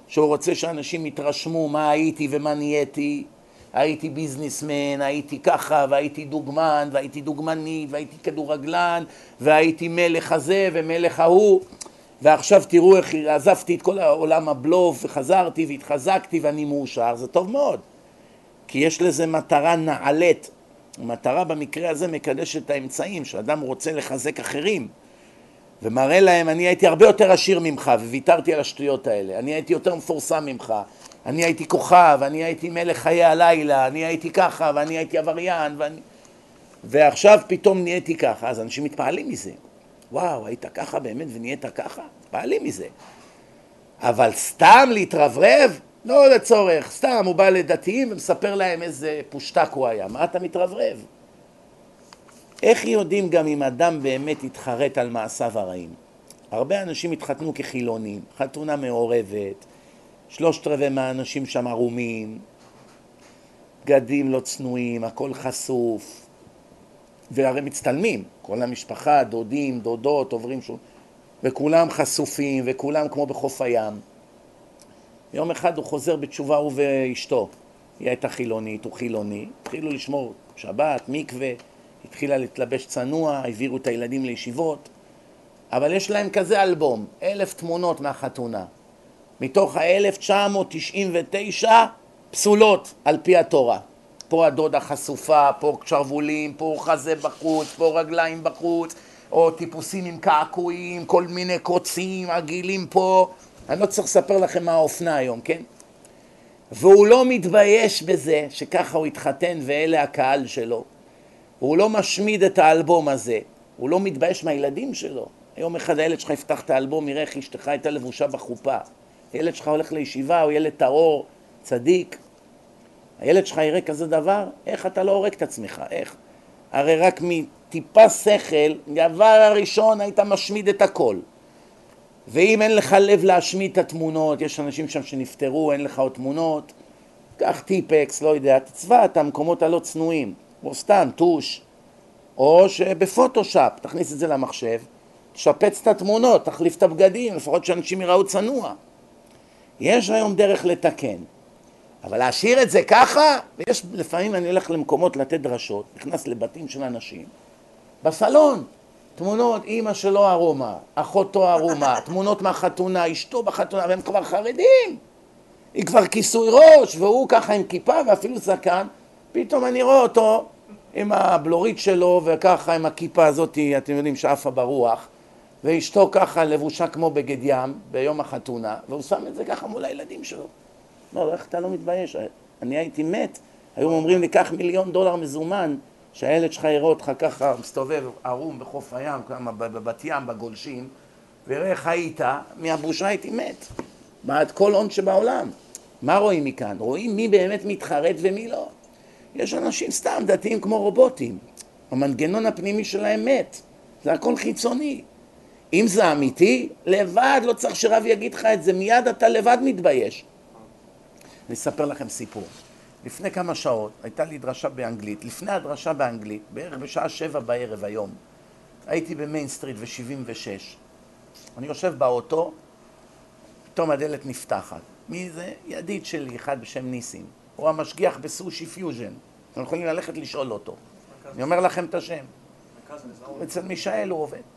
שהוא רוצה שאנשים יתרשמו מה הייתי ומה נהייתי, הייתי ביזנסמן, הייתי ככה, והייתי דוגמן, והייתי דוגמנית, והייתי כדורגלן, והייתי מלך הזה ומלך ההוא, ועכשיו תראו איך עזבתי את כל העולם הבלוף, וחזרתי והתחזקתי ואני מאושר, זה טוב מאוד. כי יש לזה מטרה נעלית. המטרה במקרה הזה מקדשת את האמצעים, שאדם רוצה לחזק אחרים. ומראה להם, אני הייתי הרבה יותר עשיר ממך, וויתרתי על השטויות האלה. אני הייתי יותר מפורסם ממך. אני הייתי כוכב, אני הייתי מלך חיי הלילה, אני הייתי ככה, ואני הייתי עבריין, ואני... ועכשיו פתאום נהייתי ככה, אז אנשים מתפעלים מזה. וואו, היית ככה באמת ונהיית ככה? מתפעלים מזה. אבל סתם להתרברב? לא לצורך, סתם הוא בא לדתיים ומספר להם איזה פושטק הוא היה. מה אתה מתרברב? איך יודעים גם אם אדם באמת התחרט על מעשיו הרעים? הרבה אנשים התחתנו כחילונים, חתונה מעורבת, שלושת רבעי מהאנשים שם ערומים, בגדים לא צנועים, הכל חשוף, והרי מצטלמים, כל המשפחה, דודים, דודות, עוברים שוב, וכולם חשופים, וכולם כמו בחוף הים. יום אחד הוא חוזר בתשובה, הוא ואשתו. היא הייתה חילונית, הוא חילוני, התחילו לשמור שבת, מקווה, התחילה להתלבש צנוע, העבירו את הילדים לישיבות, אבל יש להם כזה אלבום, אלף תמונות מהחתונה. מתוך ה-1999 פסולות על פי התורה. פה הדודה חשופה, פה שרוולים, פה חזה בחוץ, פה רגליים בחוץ, או טיפוסים עם קעקועים, כל מיני קוצים, עגילים פה. אני לא צריך לספר לכם מה האופנה היום, כן? והוא לא מתבייש בזה שככה הוא התחתן ואלה הקהל שלו. והוא לא משמיד את האלבום הזה. הוא לא מתבייש מהילדים שלו. יום אחד הילד שלך יפתח את האלבום, יראה איך אשתך הייתה לבושה בחופה. הילד שלך הולך לישיבה, הוא ילד טהור, צדיק. הילד שלך יראה כזה דבר, איך אתה לא הורג את עצמך? איך? הרי רק מטיפה שכל, דבר הראשון היית משמיד את הכל. ואם אין לך לב להשמיד את התמונות, יש אנשים שם שנפטרו, אין לך עוד תמונות, קח טיפקס, לא יודע, תצבע את המקומות הלא צנועים, או סתם טוש, או שבפוטושאפ, תכניס את זה למחשב, תשפץ את התמונות, תחליף את הבגדים, לפחות שאנשים יראו צנוע. יש היום דרך לתקן, אבל להשאיר את זה ככה, ויש, לפעמים אני הולך למקומות לתת דרשות, נכנס לבתים של אנשים, בסלון, תמונות אימא שלו ערומה, אחותו ערומה, תמונות מהחתונה, אשתו בחתונה, והם כבר חרדים, היא כבר כיסוי ראש, והוא ככה עם כיפה ואפילו זקן, פתאום אני רואה אותו עם הבלורית שלו וככה עם הכיפה הזאת, אתם יודעים, שעפה ברוח, ואשתו ככה לבושה כמו בגד ים ביום החתונה, והוא שם את זה ככה מול הילדים שלו. לא, איך אתה לא מתבייש? אני הייתי מת, היו אומרים לי, קח מיליון דולר מזומן, שהילד שלך יראה אותך ככה מסתובב ערום בחוף הים, כמה בבת ים, בגולשים, ויראה איך היית, מהבושה הייתי מת. בעד כל הון שבעולם. מה רואים מכאן? רואים מי באמת מתחרט ומי לא. יש אנשים סתם דתיים כמו רובוטים. המנגנון הפנימי שלהם מת. זה הכל חיצוני. אם זה אמיתי, לבד, לא צריך שרב יגיד לך את זה, מיד אתה לבד מתבייש. אני אספר לכם סיפור. לפני כמה שעות הייתה לי דרשה באנגלית. לפני הדרשה באנגלית, בערך בשעה שבע בערב היום, הייתי ב Main Street ו-76. אני יושב באוטו, פתאום הדלת נפתחת. מי זה? ידיד שלי, אחד בשם ניסים. הוא המשגיח ב Sushi Fusion. אתם יכולים ללכת לשאול אותו. אני אומר לכם את השם. אצל מישאל הוא עובד.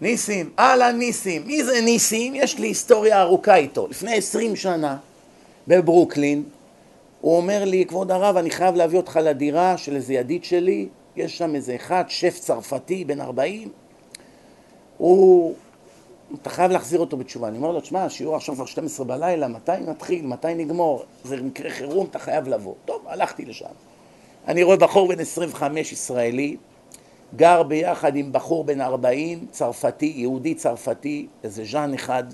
ניסים, אהלן ניסים. מי זה ניסים? יש לי היסטוריה ארוכה איתו. לפני עשרים שנה, בברוקלין, הוא אומר לי, כבוד הרב, אני חייב להביא אותך לדירה של איזה ידיד שלי, יש שם איזה אחד, שף צרפתי, בן ארבעים, הוא... אתה חייב להחזיר אותו בתשובה. אני אומר לו, תשמע, השיעור עכשיו כבר 12 בלילה, מתי נתחיל, מתי נגמור? זה מקרה חירום, אתה חייב לבוא. טוב, הלכתי לשם. אני רואה בחור בן 25 ישראלי, גר ביחד עם בחור בן 40, צרפתי, יהודי צרפתי, איזה ז'אן אחד,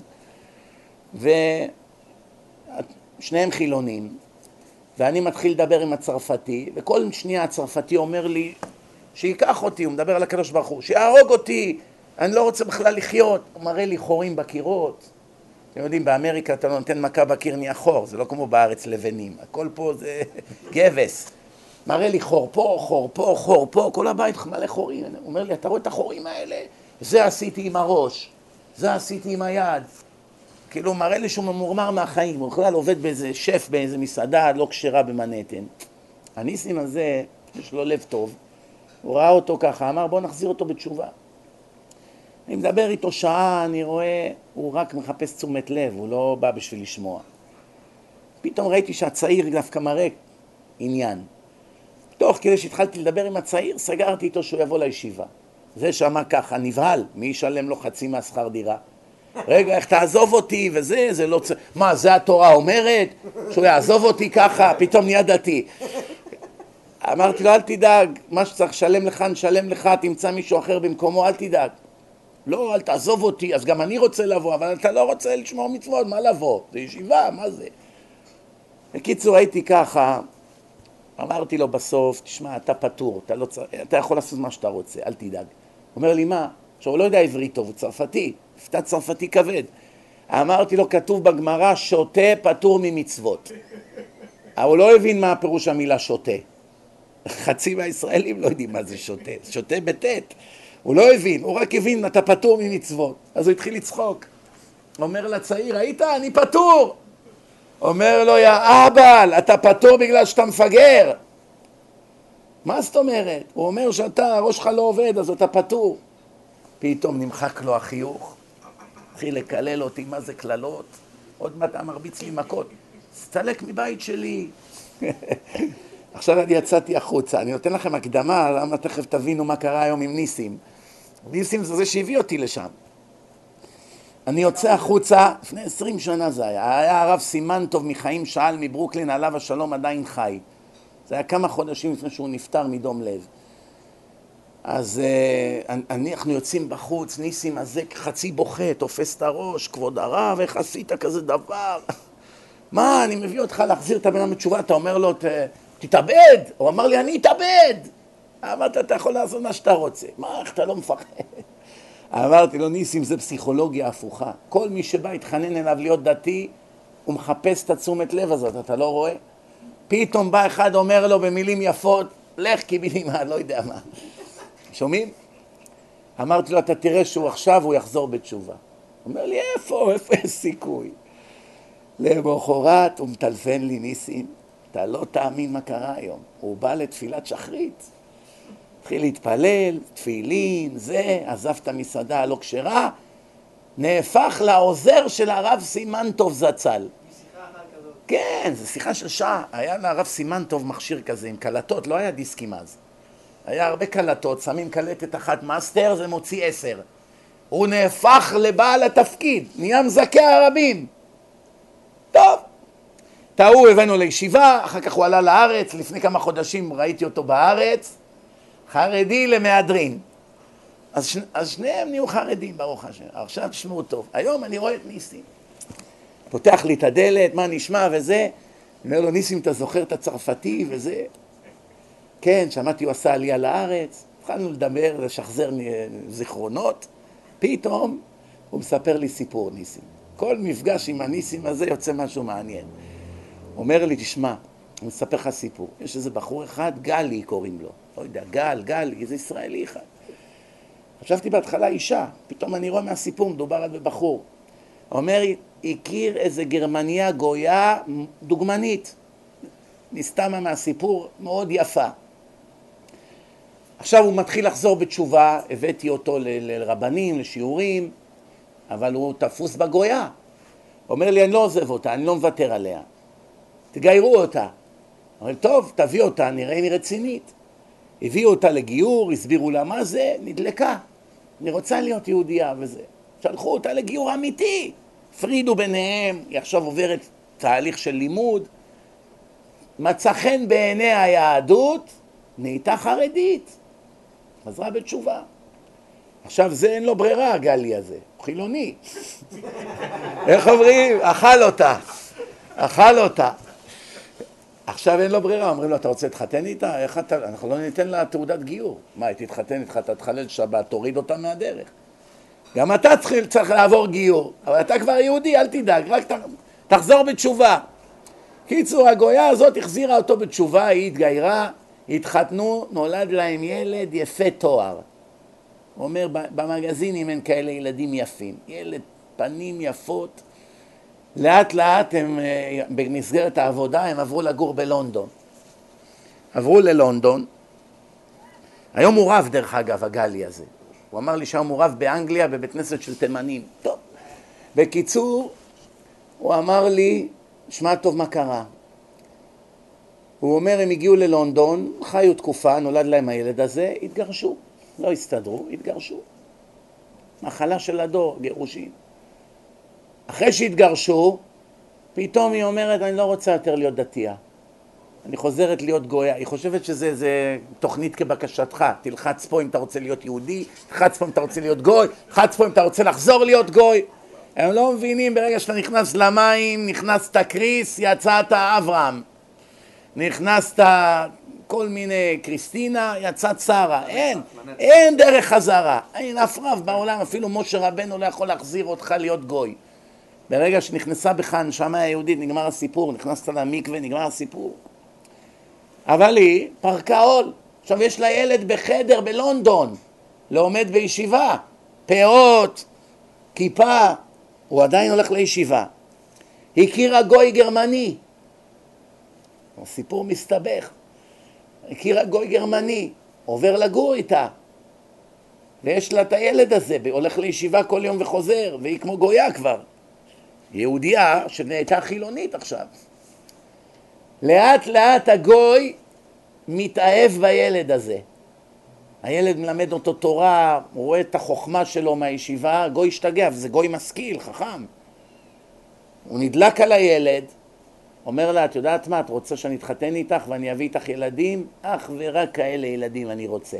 ושניהם חילונים, ואני מתחיל לדבר עם הצרפתי, וכל שנייה הצרפתי אומר לי, שייקח אותי, הוא מדבר על הקדוש ברוך הוא, שיהרוג אותי, אני לא רוצה בכלל לחיות, הוא מראה לי חורים בקירות. אתם יודעים, באמריקה אתה לא נותן מכה בקיר נהיה חור, זה לא כמו בארץ לבנים, הכל פה זה גבס. מראה לי חור פה, חור פה, חור פה, כל הבית מלא חורים. הוא אומר לי, אתה רואה את החורים האלה? זה עשיתי עם הראש, זה עשיתי עם היד. כאילו, הוא מראה לי שהוא ממורמר מהחיים, הוא בכלל עובד באיזה שף באיזה מסעדה לא כשרה במנהטן. הניסים הזה, יש לו לב טוב, הוא ראה אותו ככה, אמר בוא נחזיר אותו בתשובה. אני מדבר איתו שעה, אני רואה, הוא רק מחפש תשומת לב, הוא לא בא בשביל לשמוע. פתאום ראיתי שהצעיר דווקא מראה עניין. תוך כדי שהתחלתי לדבר עם הצעיר, סגרתי איתו שהוא יבוא לישיבה. זה שמע ככה, נבהל, מי ישלם לו חצי מהשכר דירה? רגע, איך תעזוב אותי וזה, זה לא צריך... מה, זה התורה אומרת? שהוא יעזוב אותי ככה, פתאום נהיה דתי. אמרתי לו, אל תדאג, מה שצריך לשלם לך, נשלם לך, תמצא מישהו אחר במקומו, אל תדאג. לא, אל תעזוב אותי, אז גם אני רוצה לבוא, אבל אתה לא רוצה לשמור מצוות, מה לבוא? זה ישיבה, מה זה? בקיצור, הייתי ככה, אמרתי לו בסוף, תשמע, אתה פטור, אתה, לא צר... אתה יכול לעשות מה שאתה רוצה, אל תדאג. הוא אומר לי, מה? עכשיו, הוא לא יודע עברית טוב, הוא צרפתי, מבטא צרפתי כבד. אמרתי לו, כתוב בגמרא, שותה פטור ממצוות. הוא לא הבין מה הפירוש המילה שותה. חצי מהישראלים לא יודעים מה זה שותה, שותה בטית. הוא לא הבין, הוא רק הבין, אתה פטור ממצוות. אז הוא התחיל לצחוק. אומר לצעיר, ראית? אני פטור! אומר לו, יא אבא, אתה פטור בגלל שאתה מפגר. מה זאת אומרת? הוא אומר שאתה, הראש שלך לא עובד, אז אתה פטור. פתאום נמחק לו החיוך, התחיל לקלל אותי, מה זה קללות? עוד מעט מרביץ לי מכות. סתלק מבית שלי. עכשיו אני יצאתי החוצה, אני נותן לכם הקדמה, למה תכף תבינו מה קרה היום עם ניסים. ניסים זה זה שהביא אותי לשם. אני יוצא החוצה, לפני עשרים שנה זה היה, היה הרב סימן טוב מחיים שאל מברוקלין, עליו השלום עדיין חי. זה היה כמה חודשים לפני שהוא נפטר מדום לב. אז uh, אנחנו יוצאים בחוץ, ניסים הזה חצי בוכה, תופס את הראש, כבוד הרב, איך עשית כזה דבר? מה, אני מביא אותך להחזיר את הבן אדם בתשובה, אתה אומר לו, תתאבד! הוא אמר לי, אני אתאבד! אמרת, אתה יכול לעשות מה שאתה רוצה. מה, איך אתה לא מפחד? אמרתי לו, ניסים, זה פסיכולוגיה הפוכה. כל מי שבא התחנן אליו להיות דתי, הוא מחפש את התשומת לב הזאת, אתה לא רואה? פתאום בא אחד, אומר לו במילים יפות, לך קיבינימה, לא יודע מה. שומעים? אמרתי לו, אתה תראה שהוא עכשיו, הוא יחזור בתשובה. הוא אומר לי, איפה, איפה יש סיכוי? למחרת הוא מטלפן לי, ניסים, אתה לא תאמין מה קרה היום. הוא בא לתפילת שחרית. התחיל להתפלל, תפילין, זה, עזב את המסעדה הלא כשרה, נהפך לעוזר של הרב סימן טוב זצ"ל. כן, זו שיחה של שעה. היה לרב סימן טוב מכשיר כזה עם קלטות, לא היה דיסקים אז. היה הרבה קלטות, שמים קלטת אחת master, זה מוציא עשר. הוא נהפך לבעל התפקיד, נהיה מזכה הרבים. טוב, את ההוא הבאנו לישיבה, אחר כך הוא עלה לארץ, לפני כמה חודשים ראיתי אותו בארץ, חרדי למהדרין. אז, ש... אז שניהם נהיו חרדים, ברוך השם. עכשיו תשמעו טוב. היום אני רואה את ניסים. פותח לי את הדלת, מה נשמע וזה. אומר לו, ניסים, אתה זוכר את הצרפתי וזה? כן, שמעתי הוא עשה עלייה לארץ. התחלנו לדבר, לשחזר זיכרונות. פתאום הוא מספר לי סיפור, ניסים. כל מפגש עם הניסים הזה יוצא משהו מעניין. אומר לי, תשמע, אני מספר לך סיפור. יש איזה בחור אחד, גלי קוראים לו. לא יודע, גל, גל, איזה ישראלי אחד. חשבתי בהתחלה אישה, פתאום אני רואה מהסיפור, מדובר על בחור. אומר, הכיר איזה גרמניה גויה דוגמנית. נסתמה מהסיפור מאוד יפה. עכשיו הוא מתחיל לחזור בתשובה, הבאתי אותו לרבנים, לשיעורים, אבל הוא תפוס בגויה. אומר לי, אני לא עוזב אותה, אני לא מוותר עליה. תגיירו אותה. אומר, טוב, תביא אותה, נראה אם היא רצינית. הביאו אותה לגיור, הסבירו לה מה זה, נדלקה. אני רוצה להיות יהודייה וזה. שלחו אותה לגיור אמיתי. הפרידו ביניהם, היא עכשיו עוברת תהליך של לימוד. מצא חן בעיני היהדות, נהייתה חרדית. חזרה בתשובה. עכשיו זה אין לו ברירה, הגלי הזה, הוא חילוני. איך אומרים? אכל אותה, אכל אותה. עכשיו אין לו ברירה, אומרים לו, אתה רוצה להתחתן איתה? איך אתה... אנחנו לא ניתן לה תעודת גיור. מה, היא תתחתן איתך, אתה תחלל שבת, תוריד אותה מהדרך. גם אתה צריך, צריך לעבור גיור, אבל אתה כבר יהודי, אל תדאג, רק ת, תחזור בתשובה. קיצור, הגויה הזאת החזירה אותו בתשובה, היא התגיירה, התחתנו, נולד להם ילד יפה תואר. הוא אומר, במגזינים אין כאלה ילדים יפים. ילד, פנים יפות. לאט לאט הם, אה, במסגרת העבודה, הם עברו לגור בלונדון. עברו ללונדון. היום הוא רב, דרך אגב, הגלי הזה. הוא אמר לי שהיום הוא רב באנגליה בבית כנסת של תימנים. טוב. בקיצור, הוא אמר לי, שמע טוב מה קרה. הוא אומר, הם הגיעו ללונדון, חיו תקופה, נולד להם הילד הזה, התגרשו. לא הסתדרו, התגרשו. מחלה של הדור, גירושים. אחרי שהתגרשו, פתאום היא אומרת, אני לא רוצה יותר להיות דתייה. אני חוזרת להיות גויה. היא חושבת שזה תוכנית כבקשתך. תלחץ פה אם אתה רוצה להיות יהודי, תלחץ פה אם אתה רוצה להיות גוי, תלחץ פה אם אתה רוצה לחזור להיות גוי. הם לא מבינים, ברגע שאתה נכנס למים, נכנסת קריס, יצאת אברהם. נכנסת כל מיני קריסטינה, יצאת שרה. אין, אין דרך חזרה. אין אף רב בעולם, אפילו משה רבנו לא יכול להחזיר אותך להיות גוי. ברגע שנכנסה בך הנשמה היהודית, נגמר הסיפור, נכנסת למקווה, נגמר הסיפור. אבל היא פרקה עול. עכשיו יש לה ילד בחדר בלונדון, לומד בישיבה, פאות, כיפה, הוא עדיין הולך לישיבה. הכירה גוי גרמני, הסיפור מסתבך. הכירה גוי גרמני, עובר לגור איתה, ויש לה את הילד הזה, הולך לישיבה כל יום וחוזר, והיא כמו גויה כבר. יהודייה שנהייתה חילונית עכשיו. לאט לאט הגוי מתאהב בילד הזה. הילד מלמד אותו תורה, הוא רואה את החוכמה שלו מהישיבה, גוי השתגע, וזה גוי משכיל, חכם. הוא נדלק על הילד, אומר לה, את יודעת מה, את רוצה שאני אתחתן איתך ואני אביא איתך ילדים? אך ורק כאלה ילדים אני רוצה.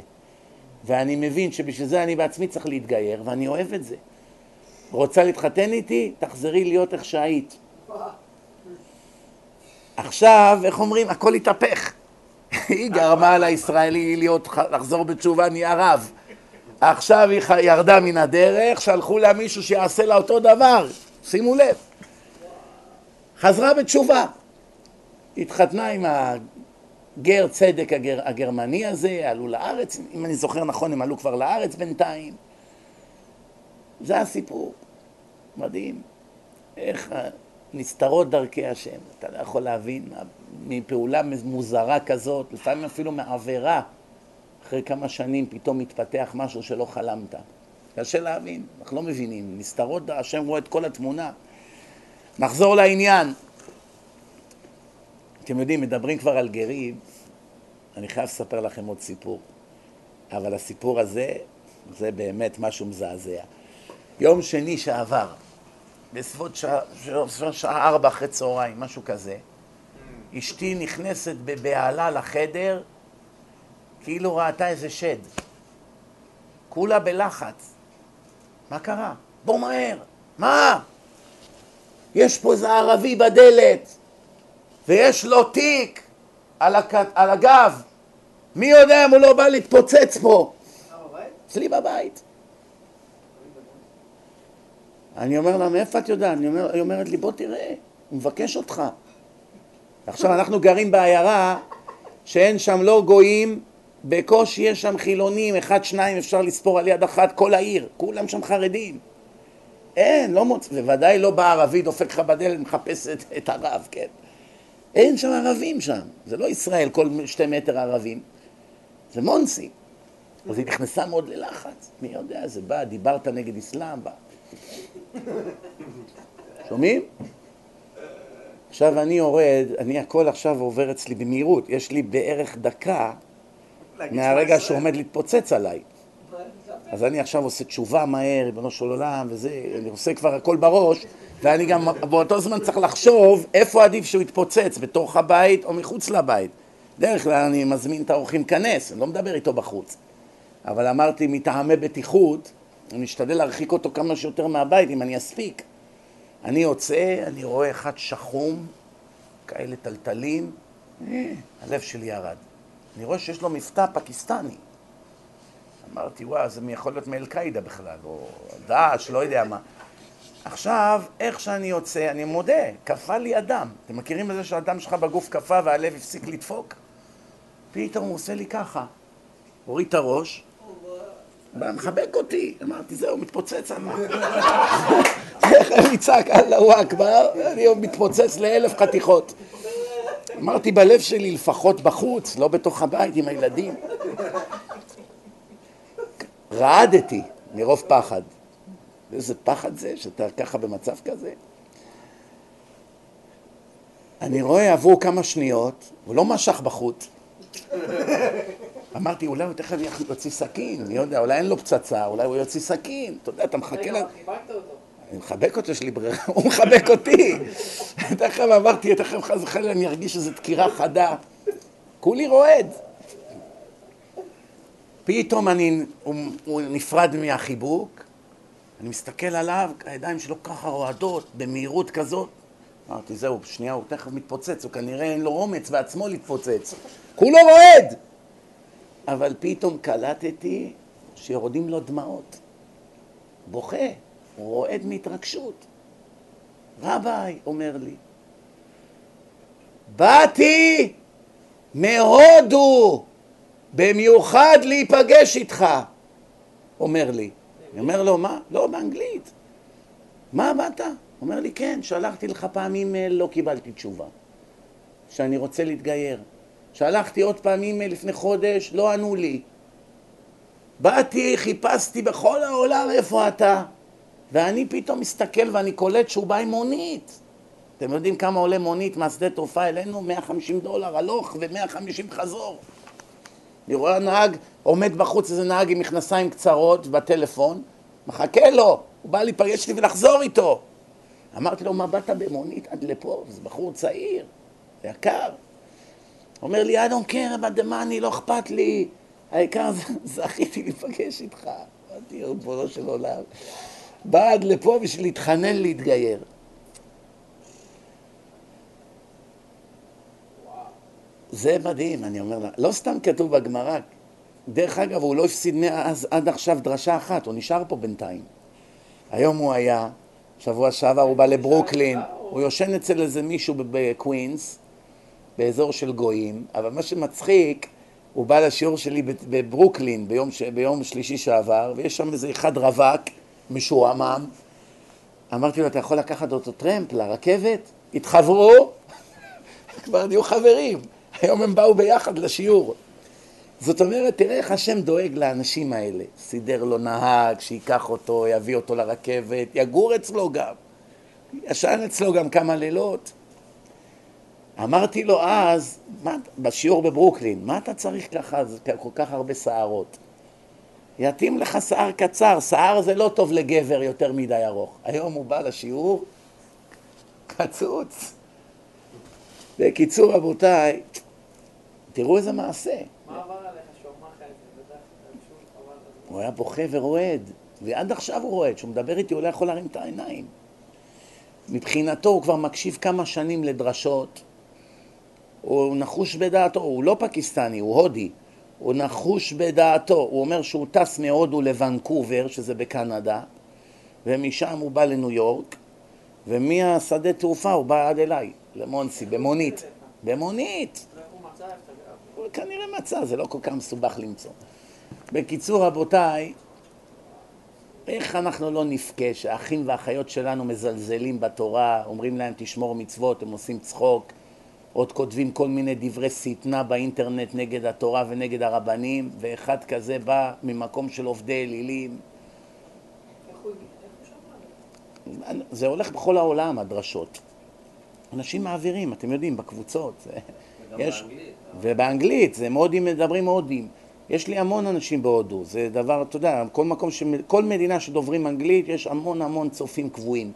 ואני מבין שבשביל זה אני בעצמי צריך להתגייר, ואני אוהב את זה. רוצה להתחתן איתי? תחזרי להיות איך שהיית. עכשיו, איך אומרים? הכל התהפך. היא גרמה לישראלי להיות, לחזור בתשובה, נהיה רב. עכשיו היא ירדה מן הדרך, שלחו לה מישהו שיעשה לה אותו דבר. שימו לב. חזרה בתשובה. התחתנה עם הגר צדק הגר, הגרמני הזה, עלו לארץ, אם אני זוכר נכון, הם עלו כבר לארץ בינתיים. זה הסיפור. מדהים. איך נסתרות דרכי השם. אתה לא יכול להבין, מפעולה מוזרה כזאת, לפעמים אפילו מעבירה, אחרי כמה שנים פתאום מתפתח משהו שלא חלמת. קשה להבין, אנחנו לא מבינים. נסתרות, השם רואה את כל התמונה. נחזור לעניין. אתם יודעים, מדברים כבר על גרים, אני חייב לספר לכם עוד סיפור. אבל הסיפור הזה, זה באמת משהו מזעזע. יום שני שעבר, בסביבות שעה, שעה ארבע אחרי צהריים, משהו כזה, אשתי נכנסת בבהלה לחדר, כאילו ראתה איזה שד. כולה בלחץ. מה קרה? בוא מהר. מה? יש פה איזה ערבי בדלת, ויש לו תיק על, הק... על הגב. מי יודע אם הוא לא בא להתפוצץ פה? אצלי בבית. אני אומר לה, מאיפה את יודעת? אומר, היא אומרת לי, בוא תראה, הוא מבקש אותך. עכשיו, אנחנו גרים בעיירה שאין שם לא גויים, בקושי יש שם חילונים, אחד, שניים, אפשר לספור על יד אחת כל העיר, כולם שם חרדים. אין, לא מוצא, בוודאי לא בא ערבי, דופק לך בדלת, מחפש את, את הרב, כן. אין שם ערבים שם, זה לא ישראל, כל שתי מטר ערבים, זה מונסי. אז היא נכנסה מאוד ללחץ, מי יודע, זה בא, דיברת נגד אסלאם, בא. שומעים? עכשיו אני יורד, אני הכל עכשיו עובר אצלי במהירות, יש לי בערך דקה מהרגע שעומד להתפוצץ עליי. אז אני עכשיו עושה תשובה מהר, ריבונו של עולם, וזה, אני עושה כבר הכל בראש, ואני גם באותו זמן צריך לחשוב איפה עדיף שהוא יתפוצץ, בתוך הבית או מחוץ לבית. דרך כלל אני מזמין את האורחים להיכנס, אני לא מדבר איתו בחוץ. אבל אמרתי, מטעמי בטיחות, אני משתדל להרחיק אותו כמה שיותר מהבית, אם אני אספיק. אני יוצא, אני רואה אחד שחום, כאלה טלטלים, אה, הלב שלי ירד. אני רואה שיש לו מבטא פקיסטני. אמרתי, וואו, זה יכול להיות מאל-קאעידה בכלל, או דאעש, לא יודע מה. עכשיו, איך שאני יוצא, אני מודה, קפא לי אדם. אתם מכירים את זה שהדם שלך בגוף קפא והלב הפסיק לדפוק? פתאום הוא עושה לי ככה. הוריד את הראש, בא מחבק אותי. אמרתי, זהו, מתפוצץ מה. איך אני צעק אללהו אכבר, אני מתפוצץ לאלף חתיכות. אמרתי בלב שלי, לפחות בחוץ, לא בתוך הבית עם הילדים. רעדתי מרוב פחד. איזה פחד זה, שאתה ככה במצב כזה? אני רואה, עברו כמה שניות, הוא לא משך בחוט. אמרתי, אולי הוא תכף יוציא סכין, מי יודע, אולי אין לו פצצה, אולי הוא יוציא סכין. אתה יודע, אתה מחכה ל... אני מחבק אותו, יש לי ברירה, הוא מחבק אותי. תכף אמרתי, תכף חס וחלילה אני ארגיש איזו דקירה חדה. כולי רועד. פתאום אני, הוא, הוא נפרד מהחיבוק, אני מסתכל עליו, הידיים שלו ככה רועדות, במהירות כזאת. אמרתי, זהו, שנייה, הוא תכף מתפוצץ, הוא כנראה אין לו אומץ בעצמו להתפוצץ. כולו רועד! אבל פתאום קלטתי שיורדים לו דמעות. בוכה, רועד מהתרגשות. רביי, אומר לי, באתי מהודו במיוחד להיפגש איתך, אומר לי. אני אומר לו, מה? לא, באנגלית. מה באת? אומר לי, כן, שלחתי לך פעמים מייל, לא קיבלתי תשובה. שאני רוצה להתגייר. שלחתי עוד פעם אימייל לפני חודש, לא ענו לי. באתי, חיפשתי בכל העולם איפה אתה, ואני פתאום מסתכל ואני קולט שהוא בא עם מונית. אתם יודעים כמה עולה מונית מהשדה תעופה אלינו? 150 דולר הלוך ו-150 חזור. אני רואה נהג, עומד בחוץ איזה נהג עם מכנסיים קצרות בטלפון, מחכה לו, הוא בא להיפגש איתי ולחזור איתו. אמרתי לו, מה באת במונית עד לפה? זה בחור צעיר, יקר. אומר לי, I don't care about the money, לא אכפת לי, העיקר זכיתי להיפגש איתך. אמרתי, ריבונו של עולם. בא עד לפה בשביל להתחנן להתגייר. זה מדהים, אני אומר לה. לא סתם כתוב בגמרא. דרך אגב, הוא לא הפסיד מאז עד עכשיו דרשה אחת, הוא נשאר פה בינתיים. היום הוא היה, שבוע שעבר הוא בא לברוקלין, הוא יושן אצל איזה מישהו בקווינס, באזור של גויים, אבל מה שמצחיק, הוא בא לשיעור שלי בברוקלין ביום, ביום שלישי שעבר, ויש שם איזה אחד רווק, משועמם. אמרתי לו, אתה יכול לקחת אותו טרמפ לרכבת? התחברו, כבר נהיו חברים. היום הם באו ביחד לשיעור. זאת אומרת, תראה איך השם דואג לאנשים האלה. סידר לו נהג, שייקח אותו, יביא אותו לרכבת, יגור אצלו גם. ישן אצלו גם כמה לילות. אמרתי לו אז, מה, בשיעור בברוקלין, מה אתה צריך ככה, כל כך הרבה שערות? יתאים לך שיער קצר, שיער זה לא טוב לגבר יותר מדי ארוך. היום הוא בא לשיעור, קצוץ. בקיצור, רבותיי, תראו איזה מעשה. מה עבר עליך שהוא אמר לך את זה? הוא היה בוכה ורועד, ועד עכשיו הוא רועד. כשהוא מדבר איתי הוא לא יכול להרים את העיניים. מבחינתו הוא כבר מקשיב כמה שנים לדרשות, הוא נחוש בדעתו, הוא לא פקיסטני, הוא הודי, הוא נחוש בדעתו, הוא אומר שהוא טס מהודו לוונקובר, שזה בקנדה, ומשם הוא בא לניו יורק, ומהשדה תעופה הוא בא עד אליי, למונסי, במונית. במונית! הוא כנראה מצא, זה לא כל כך מסובך למצוא. בקיצור, רבותיי, איך אנחנו לא נבכה שהאחים והאחיות שלנו מזלזלים בתורה, אומרים להם תשמור מצוות, הם עושים צחוק, עוד כותבים כל מיני דברי שטנה באינטרנט נגד התורה ונגד הרבנים, ואחד כזה בא ממקום של עובדי אלילים. זה הולך בכל העולם, הדרשות. אנשים מעבירים, אתם יודעים, בקבוצות. זה, יש, באנגלית. ובאנגלית, זה מודים מדברים הודים. יש לי המון אנשים בהודו, זה דבר, אתה יודע, כל מקום, ש... כל מדינה שדוברים אנגלית, יש המון המון צופים קבועים.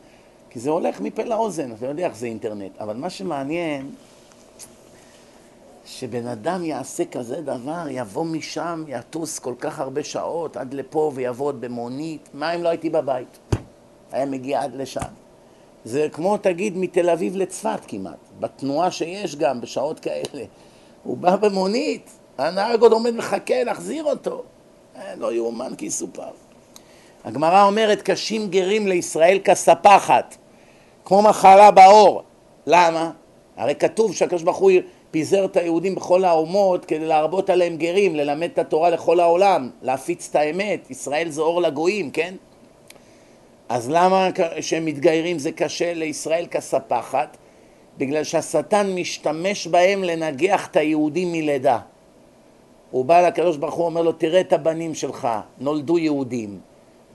כי זה הולך מפה לאוזן, אתה יודע איך זה אינטרנט. אבל מה שמעניין, שבן אדם יעשה כזה דבר, יבוא משם, יטוס כל כך הרבה שעות עד לפה ויעבוד במונית, מה אם לא הייתי בבית? היה מגיע עד לשם. זה כמו, תגיד, מתל אביב לצפת כמעט, בתנועה שיש גם, בשעות כאלה. הוא בא במונית, הנהג עוד עומד מחכה להחזיר אותו. אה, לא יאומן כי יסופר. הגמרא אומרת, קשים גרים לישראל כספחת, כמו מחלה בעור. למה? הרי כתוב שהקדוש ברוך הוא פיזר את היהודים בכל האומות כדי להרבות עליהם גרים, ללמד את התורה לכל העולם, להפיץ את האמת. ישראל זה אור לגויים, כן? אז למה כשהם מתגיירים זה קשה לישראל כספחת? בגלל שהשטן משתמש בהם לנגח את היהודים מלידה. הוא בא לקדוש ברוך הוא, אומר לו, תראה את הבנים שלך, נולדו יהודים,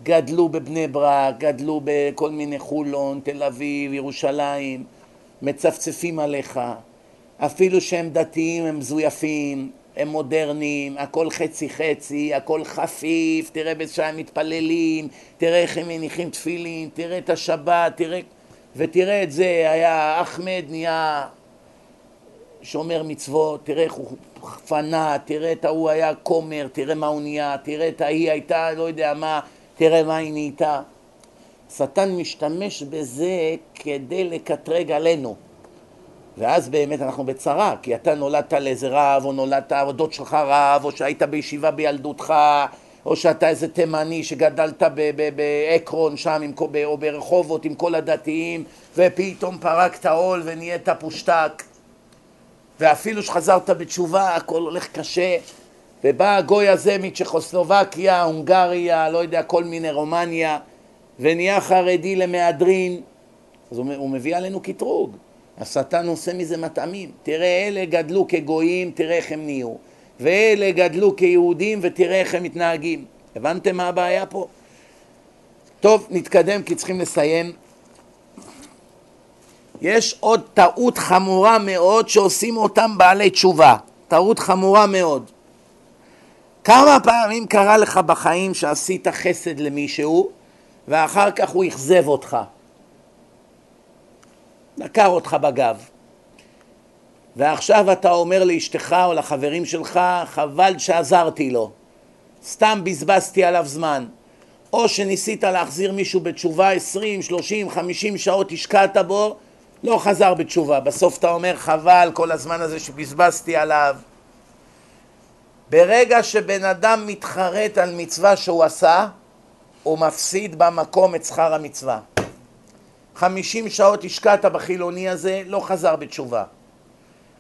גדלו בבני ברק, גדלו בכל מיני חולון, תל אביב, ירושלים, מצפצפים עליך, אפילו שהם דתיים הם מזויפים, הם מודרניים, הכל חצי חצי, הכל חפיף, תראה בשעה הם מתפללים, תראה איך הם מניחים תפילין, תראה את השבת, תראה... ותראה את זה, היה אחמד נהיה שומר מצוות, תראה איך הוא פנה, תראה את ההוא היה כומר, תראה מה הוא נהיה, תראה את ההיא הייתה לא יודע מה, תראה מה היא נהייתה. שטן משתמש בזה כדי לקטרג עלינו. ואז באמת אנחנו בצרה, כי אתה נולדת לאיזה רב, או נולדת, או דוד שלך רב, או שהיית בישיבה בילדותך, או שאתה איזה תימני שגדלת בעקרון שם, עם, או ברחובות עם כל הדתיים, ופתאום פרקת עול ונהיית פושטק, ואפילו שחזרת בתשובה, הכל הולך קשה, ובא הגוי הזה מצ'כוסלובקיה, הונגריה, לא יודע, כל מיני רומניה, ונהיה חרדי למהדרין, אז הוא, הוא מביא עלינו קטרוג. השטן עושה מזה מטעמים. תראה, אלה גדלו כגויים, תראה איך הם נהיו. ואלה גדלו כיהודים, ותראה איך הם מתנהגים. הבנתם מה הבעיה פה? טוב, נתקדם כי צריכים לסיים. יש עוד טעות חמורה מאוד שעושים אותם בעלי תשובה. טעות חמורה מאוד. כמה פעמים קרה לך בחיים שעשית חסד למישהו ואחר כך הוא אכזב אותך? דקר אותך בגב. ועכשיו אתה אומר לאשתך או לחברים שלך, חבל שעזרתי לו, סתם בזבזתי עליו זמן. או שניסית להחזיר מישהו בתשובה 20, 30, 50 שעות השקעת בו, לא חזר בתשובה. בסוף אתה אומר חבל כל הזמן הזה שבזבזתי עליו. ברגע שבן אדם מתחרט על מצווה שהוא עשה, הוא מפסיד במקום את שכר המצווה. חמישים שעות השקעת בחילוני הזה, לא חזר בתשובה.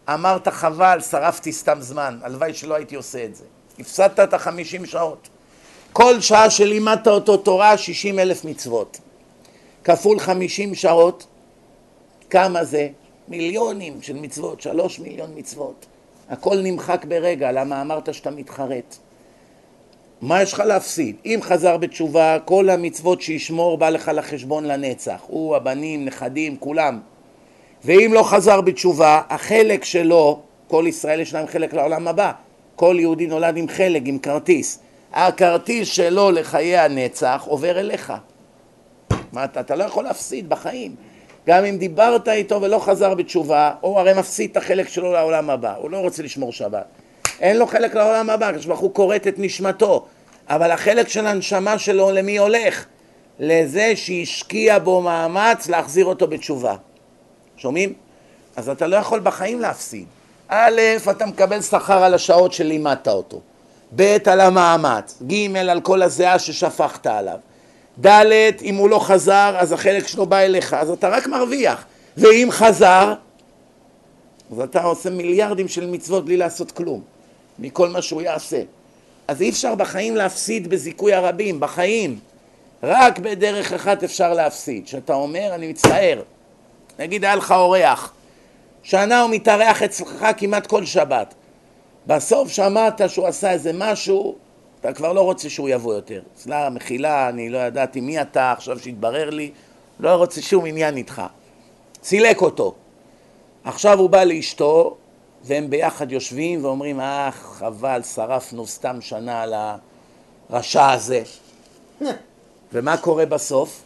אמרת חבל, שרפתי סתם זמן, הלוואי שלא הייתי עושה את זה. הפסדת את החמישים שעות. כל שעה שלימדת אותו תורה, שישים אלף מצוות. כפול חמישים שעות, כמה זה? מיליונים של מצוות, שלוש מיליון מצוות. הכל נמחק ברגע, למה אמרת שאתה מתחרט. מה יש לך להפסיד? אם חזר בתשובה, כל המצוות שישמור בא לך לחשבון לנצח. הוא, הבנים, נכדים, כולם. ואם לא חזר בתשובה, החלק שלו, כל ישראל יש להם חלק לעולם הבא. כל יהודי נולד עם חלק, עם כרטיס. הכרטיס שלו לחיי הנצח עובר אליך. מה, אתה, אתה לא יכול להפסיד בחיים. גם אם דיברת איתו ולא חזר בתשובה, הוא הרי מפסיד את החלק שלו לעולם הבא. הוא לא רוצה לשמור שבת. אין לו חלק לעולם הבא, הקדוש ברוך הוא כורת את נשמתו, אבל החלק של הנשמה שלו למי הולך? לזה שהשקיע בו מאמץ להחזיר אותו בתשובה. שומעים? אז אתה לא יכול בחיים להפסיד. א', אתה מקבל שכר על השעות שלימדת אותו. ב', על המאמץ. ג', על כל הזיעה ששפכת עליו. ד', אם הוא לא חזר, אז החלק שלו בא אליך, אז אתה רק מרוויח. ואם חזר, אז אתה עושה מיליארדים של מצוות בלי לעשות כלום. מכל מה שהוא יעשה. אז אי אפשר בחיים להפסיד בזיכוי הרבים, בחיים. רק בדרך אחת אפשר להפסיד, שאתה אומר, אני מצטער. נגיד היה לך אורח, שנה הוא מתארח אצלך כמעט כל שבת. בסוף שמעת שהוא עשה איזה משהו, אתה כבר לא רוצה שהוא יבוא יותר. סליחה, מחילה, אני לא ידעתי מי אתה, עכשיו שהתברר לי, לא רוצה שום עניין איתך. סילק אותו. עכשיו הוא בא לאשתו, והם ביחד יושבים ואומרים, אה, חבל, שרפנו סתם שנה על הרשע הזה. ומה קורה בסוף?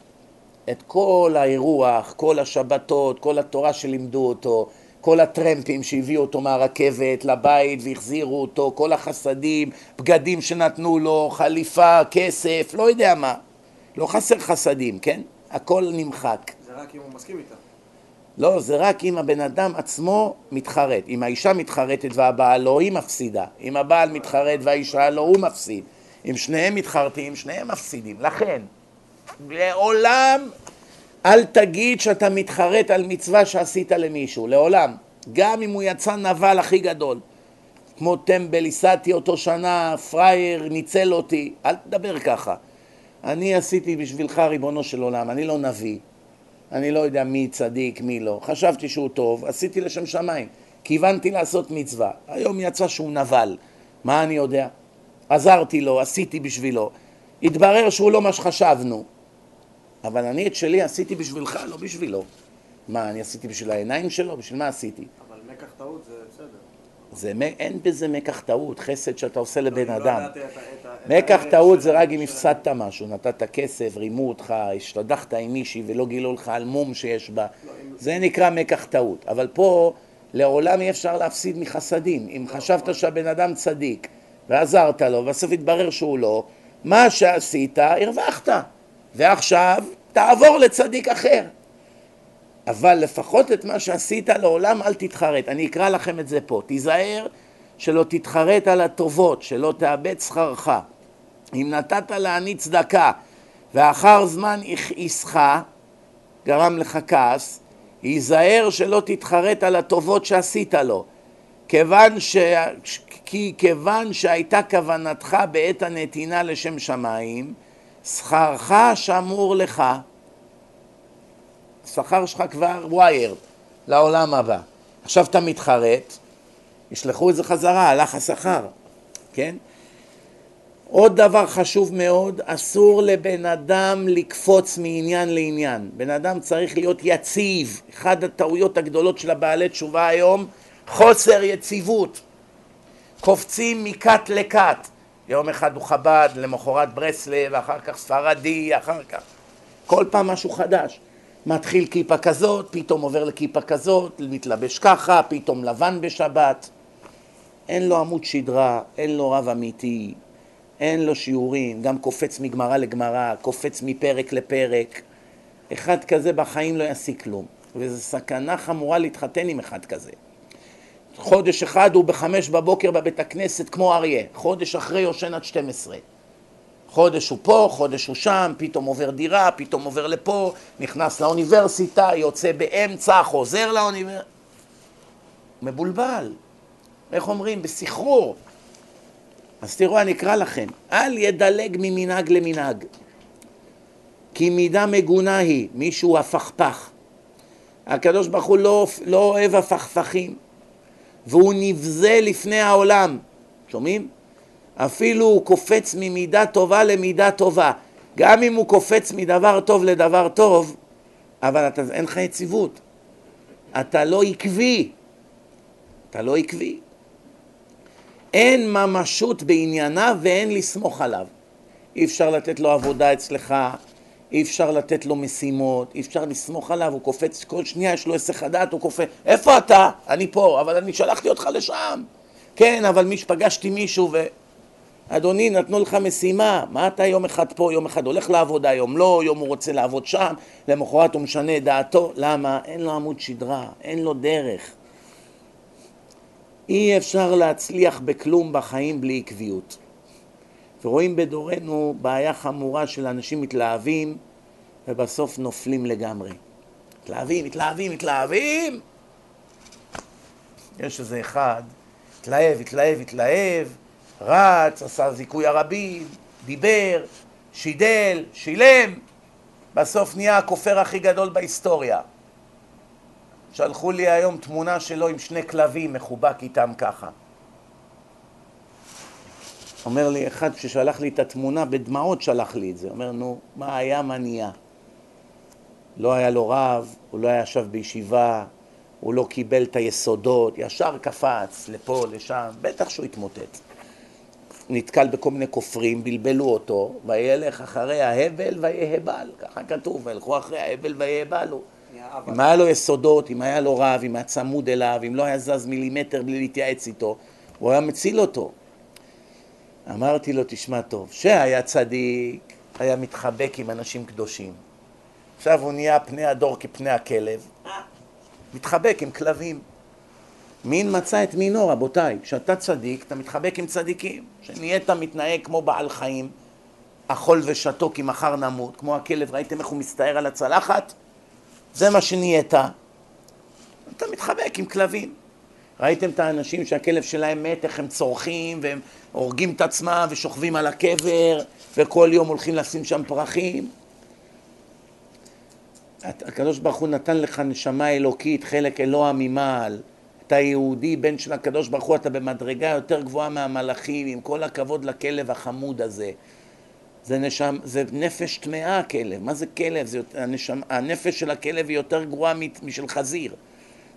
את כל האירוח, כל השבתות, כל התורה שלימדו אותו, כל הטרמפים שהביאו אותו מהרכבת לבית והחזירו אותו, כל החסדים, בגדים שנתנו לו, חליפה, כסף, לא יודע מה. לא חסר חסדים, כן? הכל נמחק. זה רק אם הוא מסכים איתה. לא, זה רק אם הבן אדם עצמו מתחרט. אם האישה מתחרטת והבעל לא, היא מפסידה. אם הבעל מתחרט והאישה לא, הוא מפסיד. אם שניהם מתחרטים, שניהם מפסידים. לכן, לעולם אל תגיד שאתה מתחרט על מצווה שעשית למישהו, לעולם. גם אם הוא יצא נבל הכי גדול. כמו טמבל, הסעתי אותו שנה, פראייר, ניצל אותי. אל תדבר ככה. אני עשיתי בשבילך ריבונו של עולם, אני לא נביא. אני לא יודע מי צדיק, מי לא. חשבתי שהוא טוב, עשיתי לשם שמיים. כיוונתי לעשות מצווה. היום יצא שהוא נבל. מה אני יודע? עזרתי לו, עשיתי בשבילו. התברר שהוא לא מה שחשבנו. אבל אני את שלי עשיתי בשבילך, לא בשבילו. מה, אני עשיתי בשביל העיניים שלו? בשביל מה עשיתי? אבל מקח טעות זה בסדר. זה, אין בזה מקח טעות, חסד שאתה עושה לבן אני לא אדם. ידעתי את ה- את מקח טעות זה רק אם הפסדת משהו, נתת כסף, רימו אותך, השתדחת עם מישהי ולא גילו לך על מום שיש בה. זה נקרא מקח טעות. אבל פה לעולם אי אפשר להפסיד מחסדים. אם חשבת שהבן אדם צדיק ועזרת לו, ובסוף התברר שהוא לא, מה שעשית, הרווחת. ועכשיו תעבור לצדיק אחר. אבל לפחות את מה שעשית לעולם אל תתחרט. אני אקרא לכם את זה פה. תיזהר שלא תתחרט על הטובות, שלא תאבד שכרך. אם נתת לעני צדקה ואחר זמן הכעיסך, גרם לך כעס, היזהר שלא תתחרט על הטובות שעשית לו. כיוון ש... כי כיוון שהייתה כוונתך בעת הנתינה לשם שמיים, שכרך שמור לך. השכר שלך כבר ווייר לעולם הבא. עכשיו אתה מתחרט, ישלחו את זה חזרה, הלך השכר, כן? עוד דבר חשוב מאוד, אסור לבן אדם לקפוץ מעניין לעניין. בן אדם צריך להיות יציב. אחת הטעויות הגדולות של הבעלי תשובה היום, חוסר יציבות. קופצים מכת לכת. יום אחד הוא חב"ד, למחרת ברסלב, אחר כך ספרדי, אחר כך... כל פעם משהו חדש. מתחיל כיפה כזאת, פתאום עובר לכיפה כזאת, מתלבש ככה, פתאום לבן בשבת. אין לו עמוד שדרה, אין לו רב אמיתי, אין לו שיעורים, גם קופץ מגמרא לגמרא, קופץ מפרק לפרק. אחד כזה בחיים לא ישיג כלום, וזו סכנה חמורה להתחתן עם אחד כזה. חודש אחד הוא בחמש בבוקר בבית הכנסת כמו אריה, חודש אחרי יושן עד 12. חודש הוא פה, חודש הוא שם, פתאום עובר דירה, פתאום עובר לפה, נכנס לאוניברסיטה, יוצא באמצע, חוזר לאוניברסיטה. מבולבל. איך אומרים? בסחרור. אז תראו, אני אקרא לכם. אל ידלג ממנהג למנהג. כי מידה מגונה היא, מישהו הפכפך. הקדוש ברוך הוא לא, לא אוהב הפכפכים, והוא נבזה לפני העולם. שומעים? אפילו הוא קופץ ממידה טובה למידה טובה. גם אם הוא קופץ מדבר טוב לדבר טוב, אבל אתה, אין לך יציבות. אתה לא עקבי. אתה לא עקבי. אין ממשות בענייניו ואין לסמוך עליו. אי אפשר לתת לו עבודה אצלך, אי אפשר לתת לו משימות, אי אפשר לסמוך עליו, הוא קופץ כל שנייה, יש לו היסח הדעת, הוא קופץ, איפה אתה? אני פה, אבל אני שלחתי אותך לשם. כן, אבל מי שפגשתי מישהו ו... אדוני, נתנו לך משימה, מה אתה יום אחד פה, יום אחד הולך לעבודה, יום לא, יום הוא רוצה לעבוד שם, למחרת הוא משנה את דעתו, למה? אין לו עמוד שדרה, אין לו דרך. אי אפשר להצליח בכלום בחיים בלי עקביות. ורואים בדורנו בעיה חמורה של אנשים מתלהבים ובסוף נופלים לגמרי. מתלהבים, מתלהבים, מתלהבים. יש איזה אחד, התלהב, התלהב, התלהב, רץ, עשה זיכוי הרבים, דיבר, שידל, שילם, בסוף נהיה הכופר הכי גדול בהיסטוריה. שלחו לי היום תמונה שלו עם שני כלבים מחובק איתם ככה. אומר לי אחד ששלח לי את התמונה, בדמעות שלח לי את זה. אומר, נו, מה היה, מה נהיה? לא היה לו רב, הוא לא ישב בישיבה, הוא לא קיבל את היסודות, ישר קפץ לפה, לשם, בטח שהוא התמוטט. נתקל בכל מיני כופרים, בלבלו אותו, וילך אחרי ההבל ויהבל, ככה כתוב, וילכו אחרי ההבל ויהבלו. אם היה לו יסודות, אם היה לו רב, אם היה צמוד אליו, אם לא היה זז מילימטר בלי להתייעץ איתו, הוא היה מציל אותו. אמרתי לו, תשמע טוב, שהיה צדיק, היה מתחבק עם אנשים קדושים. עכשיו הוא נהיה פני הדור כפני הכלב, מתחבק עם כלבים. מין מצא את מינו, רבותיי. כשאתה צדיק, אתה מתחבק עם צדיקים. כשנהיית מתנהג כמו בעל חיים, אכול ושתו כי מחר נמות, כמו הכלב, ראיתם איך הוא מסתער על הצלחת? זה מה שנהיית. אתה מתחבק עם כלבים. ראיתם את האנשים שהכלב שלהם מת, איך הם צורכים, והם הורגים את עצמם ושוכבים על הקבר, וכל יום הולכים לשים שם פרחים? הקדוש ברוך הוא נתן לך נשמה אלוקית, חלק אלוה ממעל. אתה יהודי, בן של הקדוש ברוך הוא, אתה במדרגה יותר גבוהה מהמלאכים, עם כל הכבוד לכלב החמוד הזה. זה, נשם, זה נפש טמאה הכלב, מה זה כלב? זה, הנשם, הנפש של הכלב היא יותר גרועה משל חזיר.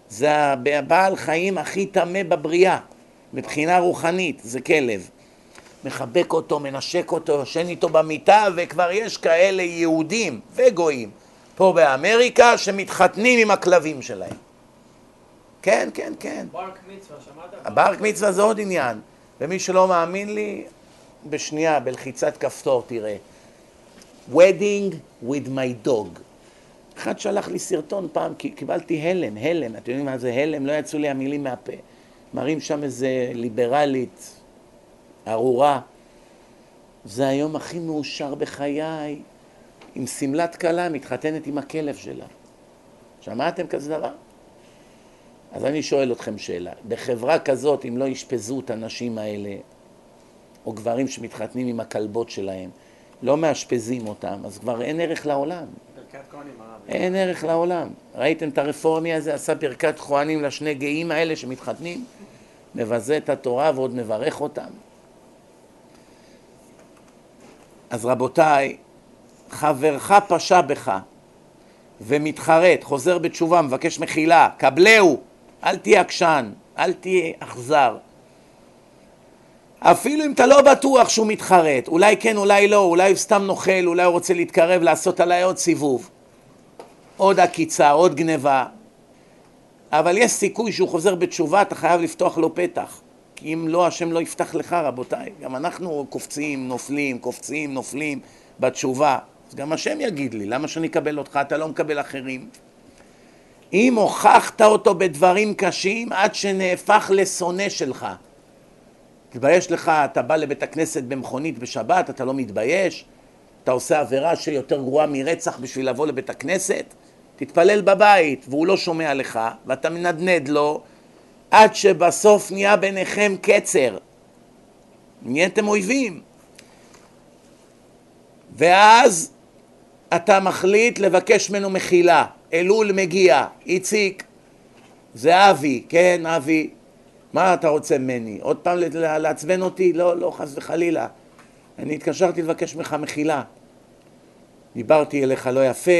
זה הבעל חיים הכי טמא בבריאה, מבחינה רוחנית, זה כלב. מחבק אותו, מנשק אותו, יושן איתו במיטה, וכבר יש כאלה יהודים וגויים פה באמריקה שמתחתנים עם הכלבים שלהם. כן, כן, כן. ברק מצווה, שמעת? הברק מצווה זה עוד עניין. ומי שלא מאמין לי, בשנייה, בלחיצת כפתור, תראה. Wedding with my dog. אחד שלח לי סרטון פעם, קיבלתי הלם, הלם. אתם יודעים מה זה הלם? לא יצאו לי המילים מהפה. מראים שם איזה ליברלית, ארורה. זה היום הכי מאושר בחיי. עם שמלת כלה, מתחתנת עם הכלב שלה. שמעתם כזה דבר? אז אני שואל אתכם שאלה, בחברה כזאת, אם לא ישפזו את הנשים האלה, או גברים שמתחתנים עם הכלבות שלהם, לא מאשפזים אותם, אז כבר אין ערך לעולם. ברכת כהנים, הרב. אין ערך לעולם. ראיתם את הרפורמי הזה, עשה ברכת כהנים לשני גאים האלה שמתחתנים? מבזה את התורה ועוד מברך אותם. אז רבותיי, חברך פשע בך ומתחרט, חוזר בתשובה, מבקש מחילה, קבלהו, אל תהיה עקשן, אל תהיה אכזר. אפילו אם אתה לא בטוח שהוא מתחרט, אולי כן, אולי לא, אולי הוא סתם נוכל, אולי הוא רוצה להתקרב, לעשות עליי עוד סיבוב, עוד עקיצה, עוד גניבה, אבל יש סיכוי שהוא חוזר בתשובה, אתה חייב לפתוח לו פתח. כי אם לא, השם לא יפתח לך, רבותיי. גם אנחנו קופצים, נופלים, קופצים, נופלים בתשובה. אז גם השם יגיד לי, למה שאני אקבל אותך, אתה לא מקבל אחרים? אם הוכחת אותו בדברים קשים עד שנהפך לשונא שלך. תתבייש לך, אתה בא לבית הכנסת במכונית בשבת, אתה לא מתבייש? אתה עושה עבירה שיותר גרועה מרצח בשביל לבוא לבית הכנסת? תתפלל בבית, והוא לא שומע לך, ואתה מנדנד לו, עד שבסוף נהיה ביניכם קצר. נהייתם אויבים. ואז אתה מחליט לבקש ממנו מחילה. אלול מגיע, איציק, זה אבי, כן, אבי, מה אתה רוצה ממני? עוד פעם לעצבן אותי? לא, לא, חס וחלילה. אני התקשרתי לבקש ממך מחילה. דיברתי אליך לא יפה,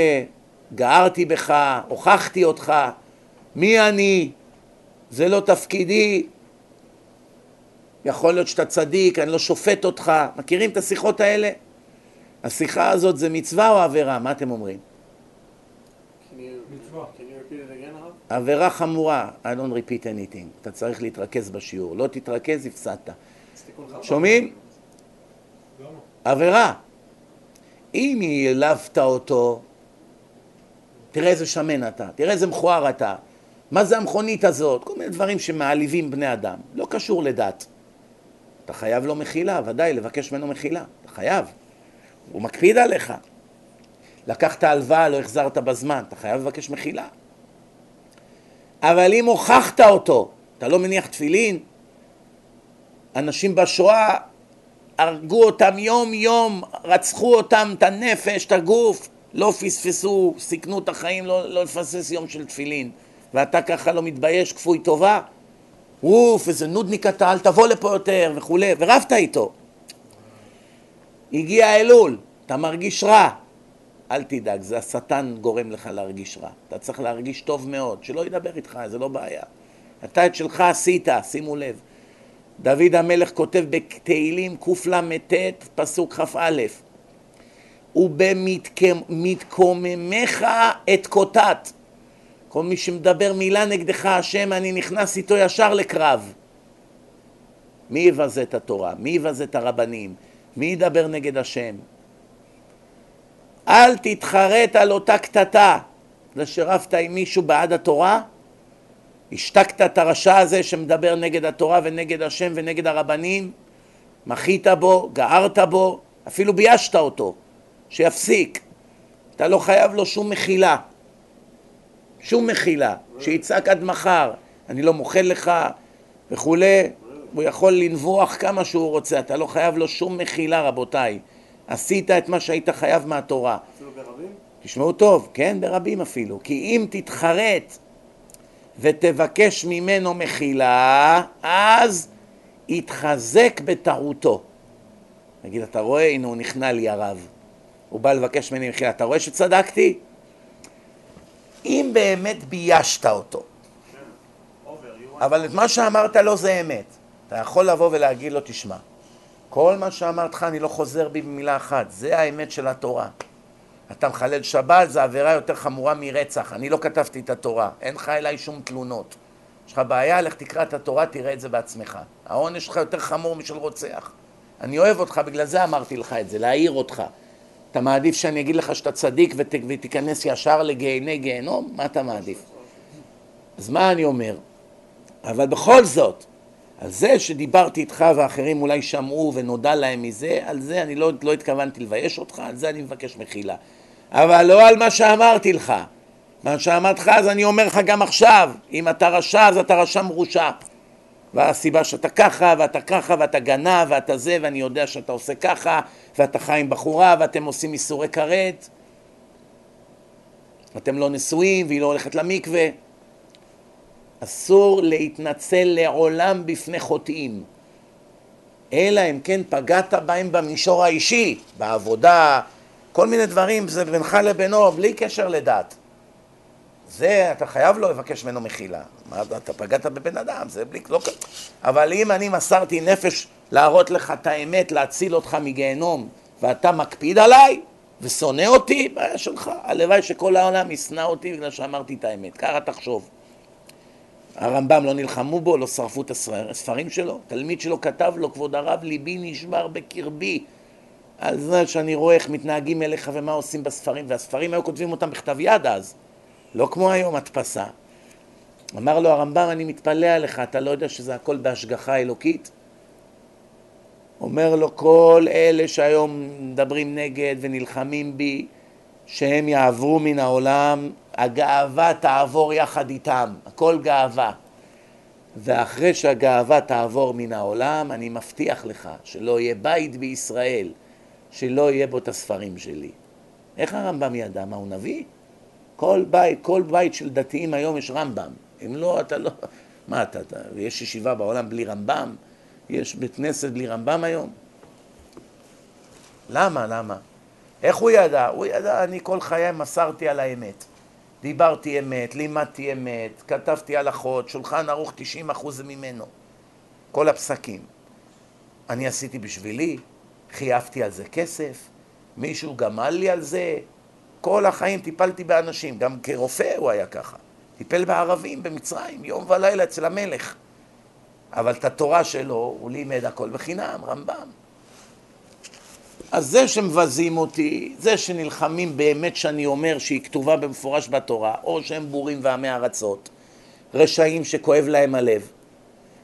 גערתי בך, הוכחתי אותך, מי אני? זה לא תפקידי. יכול להיות שאתה צדיק, אני לא שופט אותך. מכירים את השיחות האלה? השיחה הזאת זה מצווה או עבירה? מה אתם אומרים? עבירה חמורה, I don't repeat anything. אתה צריך להתרכז בשיעור. לא תתרכז, הפסדת. שומעים? עבירה. אם העלבת אותו, תראה איזה שמן אתה, תראה איזה מכוער אתה, מה זה המכונית הזאת? כל מיני דברים שמעליבים בני אדם, לא קשור לדת. אתה חייב לו מחילה, ודאי, לבקש ממנו מחילה, אתה חייב. הוא מקפיד עליך. לקחת הלוואה, לא החזרת בזמן, אתה חייב לבקש מחילה. אבל אם הוכחת אותו, אתה לא מניח תפילין, אנשים בשואה הרגו אותם יום יום, רצחו אותם, את הנפש, את הגוף, לא פספסו, סיכנו את החיים, לא, לא לפספס יום של תפילין. ואתה ככה לא מתבייש, כפוי טובה? אוף, איזה נודניק אתה, אל תבוא לפה יותר וכולי, ורבת איתו. הגיע אלול, אתה מרגיש רע, אל תדאג, זה השטן גורם לך להרגיש רע. אתה צריך להרגיש טוב מאוד, שלא ידבר איתך, זה לא בעיה. אתה את שלך עשית, שימו לב. דוד המלך כותב בתהילים קל"ט, פסוק כ"א: ובמתקוממך את קוטט. כל מי שמדבר מילה נגדך, השם, אני נכנס איתו ישר לקרב. מי יבזה את התורה? מי יבזה את הרבנים? מי ידבר נגד השם? אל תתחרט על אותה קטטה. זה שרבת עם מישהו בעד התורה, השתקת את הרשע הזה שמדבר נגד התורה ונגד השם ונגד הרבנים, מחית בו, גערת בו, אפילו ביישת אותו, שיפסיק. אתה לא חייב לו שום מחילה. שום מחילה. שיצעק עד מחר, אני לא מוחל לך וכולי, הוא יכול לנבוח כמה שהוא רוצה, אתה לא חייב לו שום מחילה רבותיי. עשית את מה שהיית חייב מהתורה. אפילו ברבים? תשמעו טוב, כן, ברבים אפילו. כי אם תתחרט ותבקש ממנו מחילה, אז יתחזק בטעותו. נגיד, אתה רואה, הנה הוא נכנע לי הרב. הוא בא לבקש ממני מחילה. אתה רואה שצדקתי? אם באמת ביישת אותו, אבל את מה שאמרת לו זה אמת. אתה יכול לבוא ולהגיד לו, תשמע, כל מה שאמרת לך אני לא חוזר בי במילה אחת, זה האמת של התורה. אתה מחלל שבת, זו עבירה יותר חמורה מרצח. אני לא כתבתי את התורה, אין לך אליי שום תלונות. יש לך בעיה, לך תקרא את התורה, תראה את זה בעצמך. העונש שלך יותר חמור משל רוצח. אני אוהב אותך, בגלל זה אמרתי לך את זה, להעיר אותך. אתה מעדיף שאני אגיד לך שאתה צדיק ות, ותיכנס ישר לגיהני גיהנום? מה אתה מעדיף? אז מה אני אומר? אבל בכל זאת, על זה שדיברתי איתך ואחרים אולי שמעו ונודע להם מזה, על זה אני לא, לא התכוונתי לבייש אותך, על זה אני מבקש מחילה. אבל לא על מה שאמרתי לך. מה שאמרתי לך אז אני אומר לך גם עכשיו, אם אתה רשע אז אתה רשע מרושע. והסיבה שאתה ככה, ואתה ככה, ואתה גנב, ואתה זה, ואני יודע שאתה עושה ככה, ואתה חי עם בחורה, ואתם עושים איסורי כרת, אתם לא נשואים, והיא לא הולכת למקווה. אסור להתנצל לעולם בפני חוטאים. אלא אם כן פגעת בהם במישור האישי, בעבודה, כל מיני דברים, זה בינך לבינו, בלי קשר לדת. זה, אתה חייב לו לבקש ממנו מחילה. מה, אתה פגעת בבן אדם, זה בלי... לא... אבל אם אני מסרתי נפש להראות לך את האמת, להציל אותך מגיהנום, ואתה מקפיד עליי ושונא אותי, בעיה שלך. הלוואי שכל העולם ישנא אותי בגלל שאמרתי את האמת. ככה תחשוב. הרמב"ם לא נלחמו בו, לא שרפו את הספרים שלו. תלמיד שלו כתב לו, כבוד הרב, ליבי נשבר בקרבי על זה שאני רואה איך מתנהגים אליך ומה עושים בספרים, והספרים היו כותבים אותם בכתב יד אז, לא כמו היום הדפסה. אמר לו הרמב"ם, אני מתפלא עליך, אתה לא יודע שזה הכל בהשגחה אלוקית? אומר לו, כל אלה שהיום מדברים נגד ונלחמים בי, שהם יעברו מן העולם, הגאווה תעבור יחד איתם, הכל גאווה. ואחרי שהגאווה תעבור מן העולם, אני מבטיח לך שלא יהיה בית בישראל שלא יהיה בו את הספרים שלי. איך הרמב"ם ידע? מה, הוא נביא? כל בית, כל בית של דתיים היום יש רמב"ם. אם לא, אתה לא... מה אתה, אתה... יש ישיבה בעולם בלי רמב"ם? יש בית כנסת בלי רמב"ם היום? למה? למה? איך הוא ידע? הוא ידע, אני כל חיי מסרתי על האמת. דיברתי אמת, לימדתי אמת, כתבתי הלכות, שולחן ערוך 90% ממנו. כל הפסקים. אני עשיתי בשבילי, חייבתי על זה כסף, מישהו גמל לי על זה, כל החיים טיפלתי באנשים, גם כרופא הוא היה ככה. טיפל בערבים במצרים, יום ולילה אצל המלך. אבל את התורה שלו הוא לימד הכל בחינם, רמב"ם. אז זה שמבזים אותי, זה שנלחמים באמת שאני אומר שהיא כתובה במפורש בתורה, או שהם בורים ועמי ארצות, רשעים שכואב להם הלב.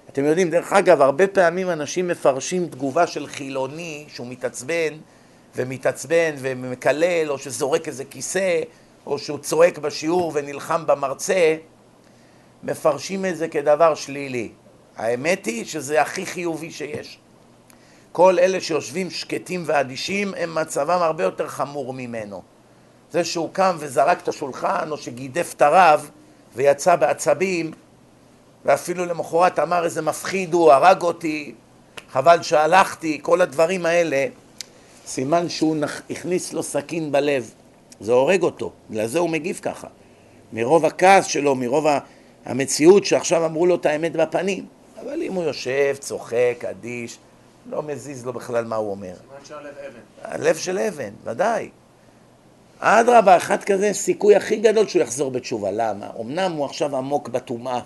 אתם יודעים, דרך אגב, הרבה פעמים אנשים מפרשים תגובה של חילוני שהוא מתעצבן ומתעצבן ומקלל, או שזורק איזה כיסא, או שהוא צועק בשיעור ונלחם במרצה, מפרשים את זה כדבר שלילי. האמת היא שזה הכי חיובי שיש. כל אלה שיושבים שקטים ואדישים, הם מצבם הרבה יותר חמור ממנו. זה שהוא קם וזרק את השולחן, או שגידף את הרב, ויצא בעצבים, ואפילו למחרת אמר איזה מפחיד הוא, הרג אותי, חבל שהלכתי, כל הדברים האלה, סימן שהוא נכ... הכניס לו סכין בלב, זה הורג אותו, בגלל זה הוא מגיב ככה. מרוב הכעס שלו, מרוב המציאות שעכשיו אמרו לו את האמת בפנים. אבל אם הוא יושב, צוחק, אדיש, לא מזיז לו בכלל מה הוא אומר. סימן שהלב אבן. הלב של אבן, ודאי. אדרבה, אחד כזה, סיכוי הכי גדול שהוא יחזור בתשובה. למה? אמנם הוא עכשיו עמוק בטומאה,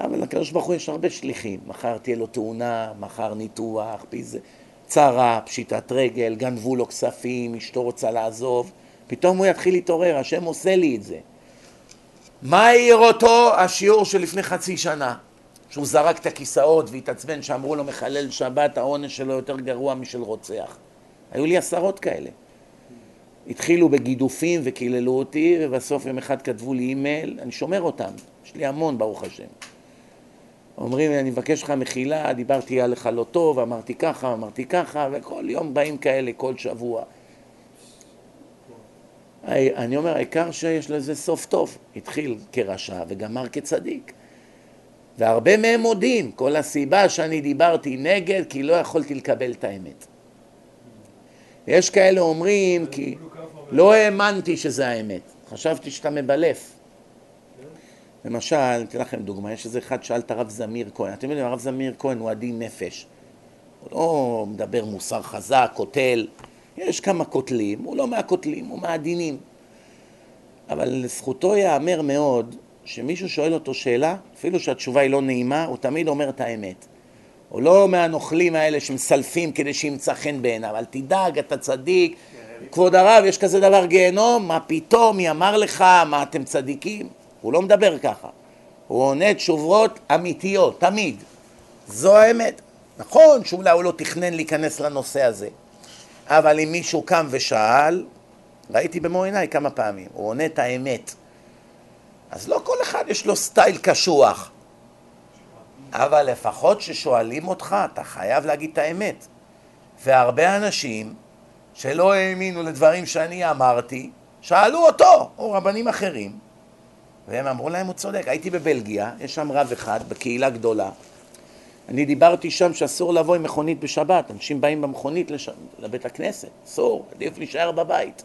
אבל לקדוש ברוך הוא יש הרבה שליחים. מחר תהיה לו תאונה, מחר ניתוח, פיזה, צרה, פשיטת רגל, גנבו לו כספים, אשתו רוצה לעזוב. פתאום הוא יתחיל להתעורר, השם עושה לי את זה. מה העיר אותו? השיעור של לפני חצי שנה. שהוא זרק את הכיסאות והתעצבן שאמרו לו מחלל שבת, העונש שלו יותר גרוע משל רוצח. היו לי עשרות כאלה. התחילו בגידופים וקיללו אותי, ובסוף יום אחד כתבו לי אימייל, אני שומר אותם, יש לי המון ברוך השם. אומרים לי, אני מבקש לך מחילה, דיברתי עליך לא טוב, אמרתי ככה, אמרתי ככה, וכל יום באים כאלה, כל שבוע. אני אומר, העיקר שיש לזה סוף טוב. התחיל כרשע וגמר כצדיק. והרבה מהם מודים, כל הסיבה שאני דיברתי נגד, כי לא יכולתי לקבל את האמת. יש כאלה אומרים, כי לא האמנתי שזה האמת, חשבתי שאתה מבלף. למשל, אתן לכם דוגמה, יש איזה אחד שאל את הרב זמיר כהן, אתם יודעים, הרב זמיר כהן הוא עדין נפש. הוא לא מדבר מוסר חזק, קוטל, יש כמה קוטלים, הוא לא מהקוטלים, הוא מהעדינים. אבל לזכותו ייאמר מאוד, שמישהו שואל אותו שאלה, אפילו שהתשובה היא לא נעימה, הוא תמיד אומר את האמת. הוא לא מהנוכלים האלה שמסלפים כדי שימצא חן בעיניו, אל תדאג, אתה צדיק. כבוד הרב, יש כזה דבר גיהנום? מה פתאום, מי אמר לך, מה אתם צדיקים? הוא לא מדבר ככה. הוא עונה תשובות אמיתיות, תמיד. זו האמת. נכון שאולי הוא לא תכנן להיכנס לנושא הזה, אבל אם מישהו קם ושאל, ראיתי במו עיניי כמה פעמים, הוא עונה את האמת. אז לא כל אחד יש לו סטייל קשוח, אבל לפחות כששואלים אותך, אתה חייב להגיד את האמת. והרבה אנשים שלא האמינו לדברים שאני אמרתי, שאלו אותו, או רבנים אחרים, והם אמרו להם, הוא צודק. הייתי בבלגיה, יש שם רב אחד, בקהילה גדולה. אני דיברתי שם שאסור לבוא עם מכונית בשבת, אנשים באים במכונית לש... לבית הכנסת, אסור, עדיף להישאר בבית.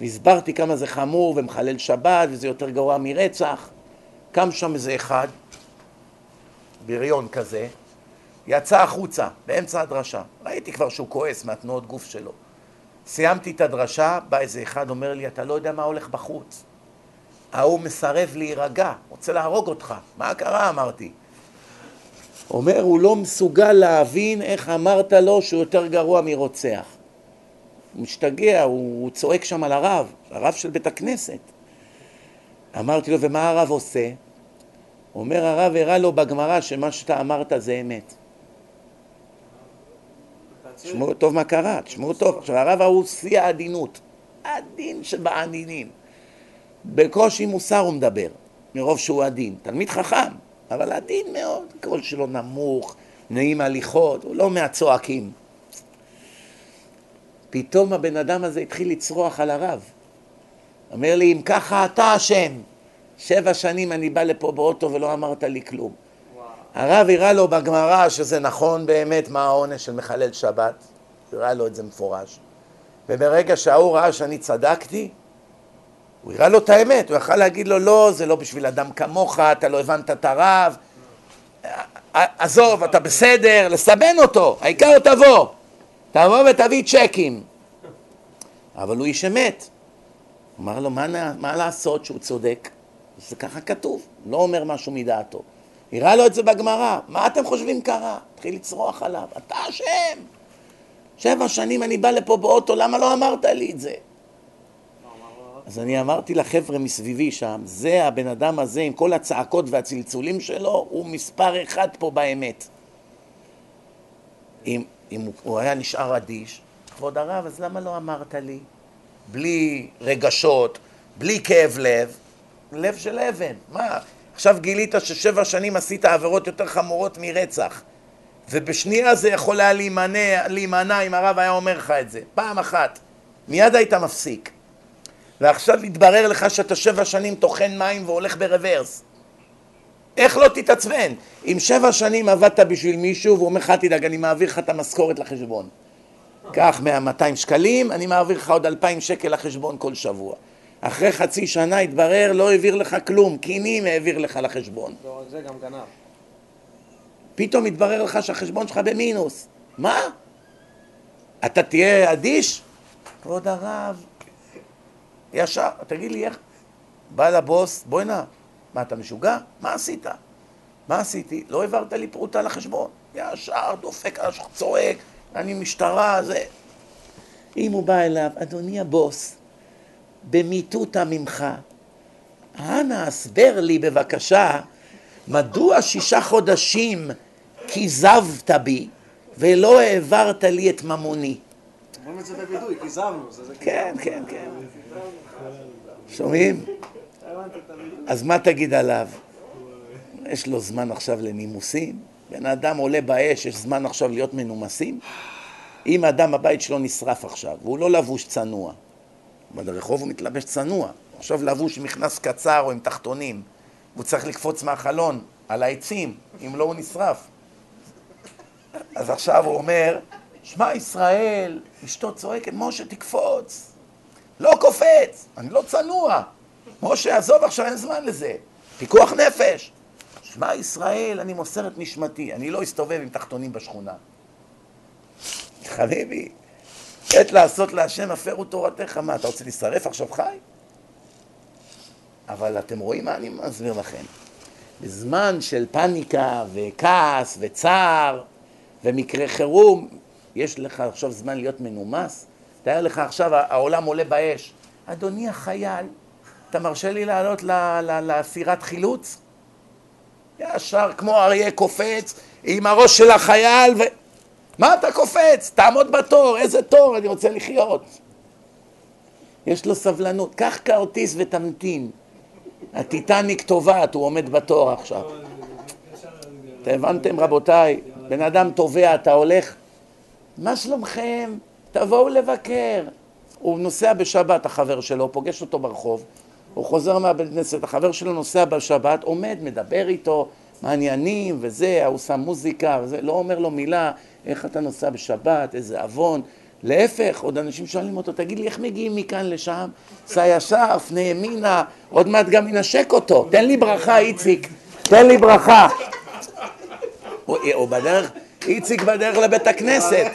והסברתי כמה זה חמור ומחלל שבת וזה יותר גרוע מרצח. קם שם איזה אחד, בריון כזה, יצא החוצה באמצע הדרשה. ראיתי כבר שהוא כועס מהתנועות גוף שלו. סיימתי את הדרשה, בא איזה אחד, אומר לי, אתה לא יודע מה הולך בחוץ. ההוא מסרב להירגע, רוצה להרוג אותך. מה קרה? אמרתי. אומר, הוא לא מסוגל להבין איך אמרת לו שהוא יותר גרוע מרוצח. הוא משתגע, הוא, הוא צועק שם על הרב, הרב של בית הכנסת. אמרתי לו, ומה הרב עושה? אומר הרב הראה לו בגמרא שמה שאתה אמרת זה אמת. תשמעו טוב מה קרה, תשמעו טוב. עכשיו הרב ההוא שיא העדינות, עדין שבעדינים. בקושי מוסר הוא מדבר, מרוב שהוא עדין. תלמיד חכם, אבל עדין מאוד, קול שלו נמוך, נעים הליכות, הוא לא מהצועקים. פתאום הבן אדם הזה התחיל לצרוח על הרב. אומר לי, אם ככה אתה אשם, שבע שנים אני בא לפה באוטו ולא אמרת לי כלום. וואו. הרב הראה לו בגמרא שזה נכון באמת מה העונש של מחלל שבת, הראה לו את זה מפורש. וברגע שההוא ראה שאני צדקתי, הוא הראה לו את האמת, הוא יכל להגיד לו, לא, זה לא בשביל אדם כמוך, אתה לא הבנת את הרב, עזוב, אתה בסדר, לסבן אותו, העיקר תבוא. תבוא ותביא צ'קים. אבל הוא איש אמת. אמר לו, מה, מה לעשות שהוא צודק? זה ככה כתוב, לא אומר משהו מדעתו. הראה לו את זה בגמרא, מה אתם חושבים קרה? התחיל לצרוח עליו, אתה אשם. שבע שנים אני בא לפה באוטו, למה לא אמרת לי את זה? אז אני אמרתי לחבר'ה מסביבי שם, זה הבן אדם הזה עם כל הצעקות והצלצולים שלו, הוא מספר אחד פה באמת. אם, אם הוא, הוא היה נשאר אדיש, כבוד הרב, אז למה לא אמרת לי? בלי רגשות, בלי כאב לב, לב של אבן. מה, עכשיו גילית ששבע שנים עשית עבירות יותר חמורות מרצח, ובשנייה זה יכול היה להימנע, להימנע אם הרב היה אומר לך את זה, פעם אחת, מיד היית מפסיק. ועכשיו יתברר לך שאתה שבע שנים טוחן מים והולך ברוורס. איך לא תתעצבן? אם שבע שנים עבדת בשביל מישהו והוא אומר לך, תדאג, אני מעביר לך את המשכורת לחשבון. קח 100-200 שקלים, אני מעביר לך עוד 2,000 שקל לחשבון כל שבוע. אחרי חצי שנה התברר, לא העביר לך כלום, קינים העביר לך לחשבון. לא רק זה, גם גנב. פתאום התברר לך שהחשבון שלך במינוס. מה? אתה תהיה אדיש? כבוד הרב, ישר, תגיד לי איך... בא לבוס, בואי נא, מה אתה משוגע? מה עשית? מה עשיתי? לא העברת לי פרוטה לחשבון. ישר דופק צועק, אני משטרה, זה... אם הוא בא אליו, אדוני הבוס, במיטותא ממך, אנא הסבר לי בבקשה, מדוע שישה חודשים כיזבת בי ולא העברת לי את ממוני? אומרים את זה בווידוי, כיזבנו. כן, כן, כן. שומעים? אז מה תגיד עליו? יש לו זמן עכשיו לנימוסים? בן אדם עולה באש, יש זמן עכשיו להיות מנומסים? אם אדם הבית שלו נשרף עכשיו, והוא לא לבוש צנוע, ברחוב הוא מתלבש צנוע, עכשיו לבוש עם מכנס קצר או עם תחתונים, והוא צריך לקפוץ מהחלון על העצים, אם לא הוא נשרף. אז עכשיו הוא אומר, שמע ישראל, אשתו צועקת, משה תקפוץ. לא קופץ, אני לא צנוע. משה, עזוב עכשיו, אין זמן לזה. פיקוח נפש. שמע ישראל, אני מוסר את נשמתי, אני לא אסתובב עם תחתונים בשכונה. חביבי, עת לעשות להשם הפרו תורתך. מה, אתה רוצה להישרף עכשיו חי? אבל אתם רואים מה אני מסביר לכם. בזמן של פניקה וכעס וצער ומקרה חירום, יש לך עכשיו זמן להיות מנומס? תאר לך עכשיו העולם עולה באש. אדוני החייל, אתה מרשה לי לעלות לסירת חילוץ? ישר כמו אריה קופץ עם הראש של החייל ו... מה אתה קופץ? תעמוד בתור, איזה תור? אני רוצה לחיות. יש לו סבלנות. קח כרטיס ותמתין. הטיטניק טובעת, הוא עומד בתור עכשיו. אתם הבנתם רבותיי? בן אדם טובע, אתה הולך, מה שלומכם? תבואו לבקר. הוא נוסע בשבת, החבר שלו, פוגש אותו ברחוב, הוא חוזר מהבית כנסת, החבר שלו נוסע בשבת, עומד, מדבר איתו, מעניינים וזה, הוא שם מוזיקה וזה, לא אומר לו מילה, איך אתה נוסע בשבת, איזה עוון. להפך, עוד אנשים שואלים אותו, תגיד לי, איך מגיעים מכאן לשם? סע ישר, פנה ימינה, עוד מעט גם ינשק אותו. תן לי ברכה, איציק, תן לי ברכה. הוא, בדרך, איציק בדרך לבית הכנסת.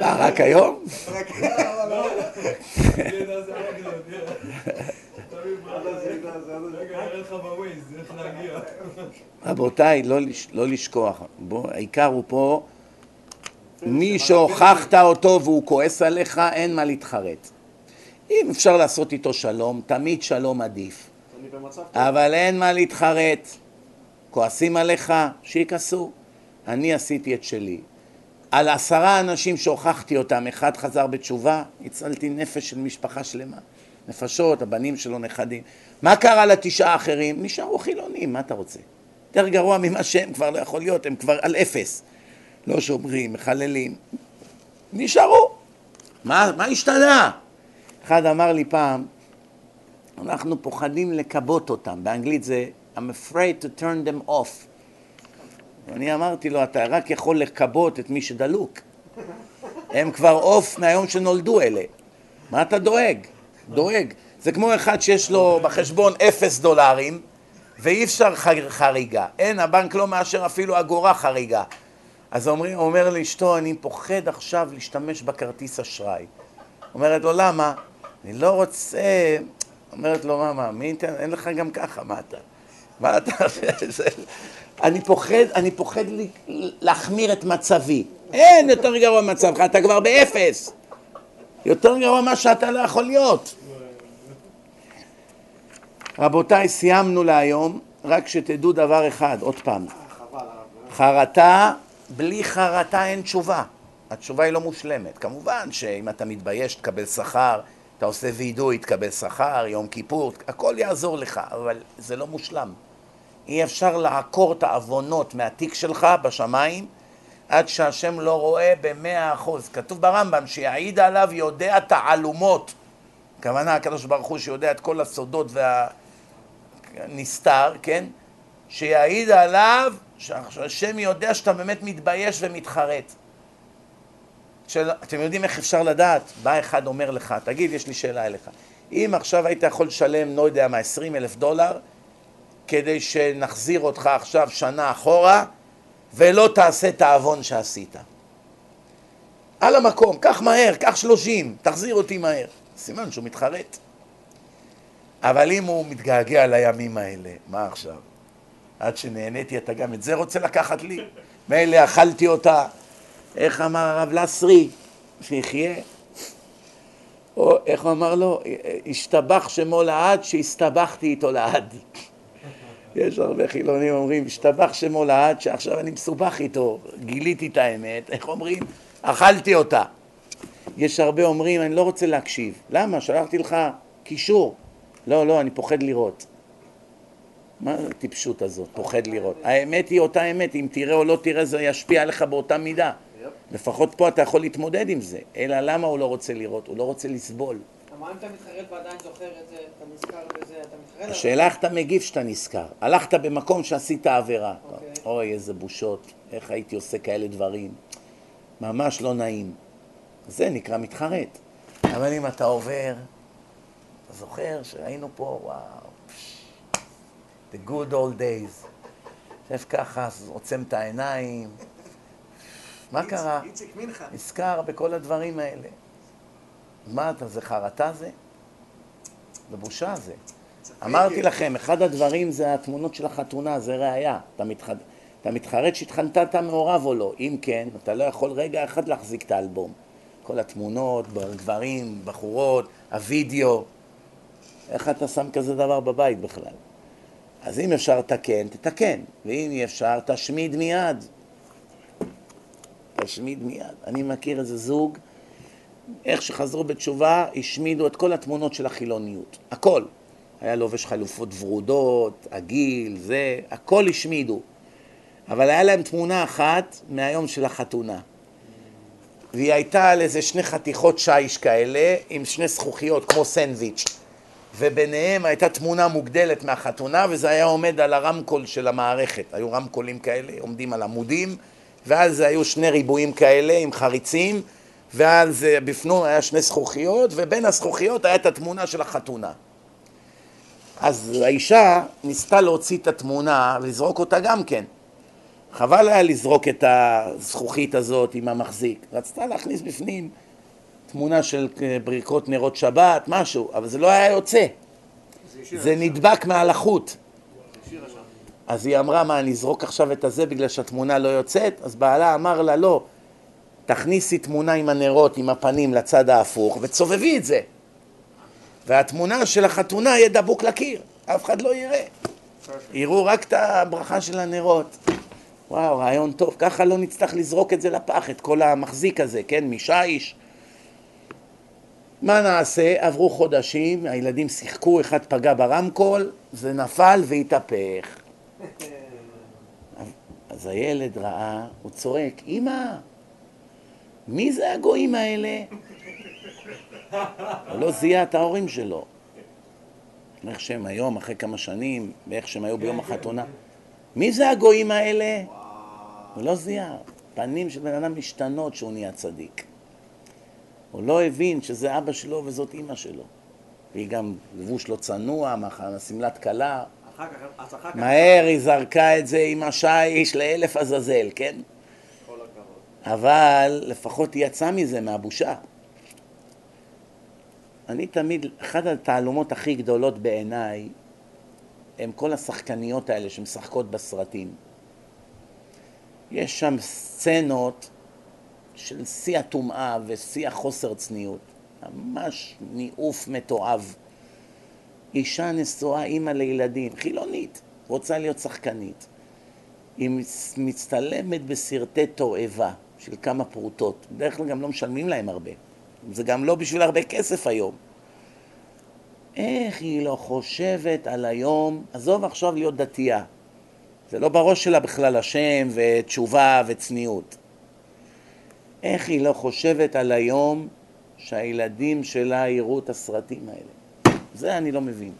מה, רק היום? רבותיי, לא, לא לשכוח, העיקר הוא פה, מי שהוכחת אותו והוא כועס עליך, אין מה להתחרט. אם אפשר לעשות איתו שלום, תמיד שלום עדיף. אבל אין מה להתחרט. כועסים עליך, שיכעסו. אני עשיתי את שלי. על עשרה אנשים שהוכחתי אותם, אחד חזר בתשובה, הצלתי נפש של משפחה שלמה. נפשות, הבנים שלו, נכדים. מה קרה לתשעה האחרים? נשארו חילונים, מה אתה רוצה? יותר גרוע ממה שהם כבר לא יכול להיות, הם כבר על אפס. לא שומרים, מחללים. נשארו. מה, מה השתנה? אחד אמר לי פעם, אנחנו פוחדים לכבות אותם, באנגלית זה I'm afraid to turn them off. ואני אמרתי לו, אתה רק יכול לכבות את מי שדלוק. הם כבר עוף מהיום שנולדו אלה. מה אתה דואג? דואג. זה כמו אחד שיש לו בחשבון אפס דולרים ואי אפשר חריגה. אין, הבנק לא מאשר אפילו אגורה חריגה. אז אומר, אומר לאשתו, אני פוחד עכשיו להשתמש בכרטיס אשראי. אומרת לו, למה? אני לא רוצה... אומרת לו, מה, מה, מי ייתן? אין לך גם ככה, מה אתה? מה אתה... זה... אני פוחד, אני פוחד להחמיר את מצבי. אין יותר גרוע מצבך, אתה כבר באפס. יותר גרוע מה שאתה לא יכול להיות. רבותיי, סיימנו להיום, רק שתדעו דבר אחד, עוד פעם. חרטה, בלי חרטה אין תשובה. התשובה היא לא מושלמת. כמובן שאם אתה מתבייש תקבל שכר, אתה עושה וידוי תקבל שכר, יום כיפור, הכל יעזור לך, אבל זה לא מושלם. אי אפשר לעקור את העוונות מהתיק שלך בשמיים עד שהשם לא רואה במאה אחוז. כתוב ברמב"ם שיעיד עליו יודע תעלומות. הכוונה הקדוש ברוך הוא שיודע את כל הסודות והנסתר, כן? שיעיד עליו שהשם יודע שאתה באמת מתבייש ומתחרט. של... אתם יודעים איך אפשר לדעת? בא אחד אומר לך, תגיד, יש לי שאלה אליך. אם עכשיו היית יכול לשלם, לא יודע מה, 20 אלף דולר, כדי שנחזיר אותך עכשיו שנה אחורה, ולא תעשה את העוון שעשית. על המקום, קח מהר, קח שלושים, תחזיר אותי מהר. סימן שהוא מתחרט. אבל אם הוא מתגעגע לימים האלה, מה עכשיו? עד שנהניתי אתה גם את זה רוצה לקחת לי? מילא אכלתי אותה, איך אמר הרב לסרי? שיחיה. או איך הוא אמר לו? השתבח שמו לעד, שהסתבכתי איתו לעד. יש הרבה חילונים אומרים, השתבח שמו לעד, שעכשיו אני מסובך איתו, גיליתי את האמת, איך אומרים? אכלתי אותה. יש הרבה אומרים, אני לא רוצה להקשיב. למה? שלחתי לך קישור. לא, לא, אני פוחד לראות. מה הטיפשות הזאת, פוחד לראות? האמת היא אותה אמת, אם תראה או לא תראה זה ישפיע עליך באותה מידה. לפחות פה אתה יכול להתמודד עם זה. אלא למה הוא לא רוצה לראות? הוא לא רוצה לסבול. מה אם אתה מתחרט ועדיין זוכר את זה, אתה נזכר בזה, אתה מתחרט? השאלה איך אתה מגיב כשאתה נזכר. הלכת במקום שעשית עבירה. אוקיי. אוי, איזה בושות, איך הייתי עושה כאלה דברים. ממש לא נעים. זה נקרא מתחרט. אבל אם אתה עובר, אתה זוכר שהיינו פה, וואו, the good old days. יושב ככה, עוצם את העיניים. מה קרה? איציק מנחה. נזכר בכל הדברים האלה. מה אתה, זה חרטה זה? זה בושה זה. אמרתי לכם, אחד הדברים זה התמונות של החתונה, זה ראייה. אתה, מתח... אתה מתחרט שהתחתנת מעורב או לא. אם כן, אתה לא יכול רגע אחד להחזיק את האלבום. כל התמונות, גברים, בחורות, הווידאו. איך אתה שם כזה דבר בבית בכלל? אז אם אפשר לתקן, תתקן. ואם אי אפשר, תשמיד מיד. תשמיד מיד. אני מכיר איזה זוג, איך שחזרו בתשובה, השמידו את כל התמונות של החילוניות. הכל. היה לובש חלופות ורודות, הגיל, זה, הכל השמידו. אבל היה להם תמונה אחת מהיום של החתונה. והיא הייתה על איזה שני חתיכות שיש כאלה, עם שני זכוכיות, כמו סנדוויץ'. וביניהם הייתה תמונה מוגדלת מהחתונה, וזה היה עומד על הרמקול של המערכת. היו רמקולים כאלה, עומדים על עמודים, זה היו שני ריבועים כאלה עם חריצים, ועל זה בפנום היה שני זכוכיות, ובין הזכוכיות הייתה התמונה של החתונה. אז האישה ניסתה להוציא את התמונה ולזרוק אותה גם כן. חבל היה לזרוק את הזכוכית הזאת עם המחזיק. רצתה להכניס בפנים תמונה של ברכות נרות שבת, משהו, אבל זה לא היה יוצא. זה נדבק מעל החוט. אז היא אמרה, מה, אני אזרוק עכשיו את הזה בגלל שהתמונה לא יוצאת? אז בעלה אמר לה, לא, תכניסי תמונה עם הנרות, עם הפנים לצד ההפוך, ותסובבי את זה. והתמונה של החתונה יהיה דבוק לקיר, אף אחד לא יראה. יראו רק את הברכה של הנרות. וואו, רעיון טוב. ככה לא נצטרך לזרוק את זה לפח, את כל המחזיק הזה, כן? משיש. מה נעשה? עברו חודשים, הילדים שיחקו, אחד פגע ברמקול, זה נפל והתהפך. אז הילד ראה, הוא צועק, אמא, מי זה הגויים האלה? הוא לא זיהה את ההורים שלו. איך שהם היום, אחרי כמה שנים, ואיך שהם היו ביום החתונה. מי זה הגויים האלה? הוא לא זיהה. פנים של בן אדם משתנות שהוא נהיה צדיק. הוא לא הבין שזה אבא שלו וזאת אימא שלו. והיא גם לבוש לא צנוע, שמלת כלה. אחר כך, אז אחר כך, מהר היא זרקה את זה עם השיש לאלף עזאזל, כן? אבל לפחות היא יצאה מזה, מהבושה. אני תמיד, אחת התעלומות הכי גדולות בעיניי הם כל השחקניות האלה שמשחקות בסרטים. יש שם סצנות של שיא הטומאה ושיא החוסר צניעות. ממש ניאוף מתועב. אישה נשואה, אימא לילדים, חילונית, רוצה להיות שחקנית. היא מצטלמת בסרטי תועבה של כמה פרוטות. בדרך כלל גם לא משלמים להם הרבה. זה גם לא בשביל הרבה כסף היום. איך היא לא חושבת על היום, עזוב עכשיו להיות דתייה. זה לא בראש שלה בכלל השם ותשובה וצניעות. איך היא לא חושבת על היום שהילדים שלה יראו את הסרטים האלה? זה אני לא מבין.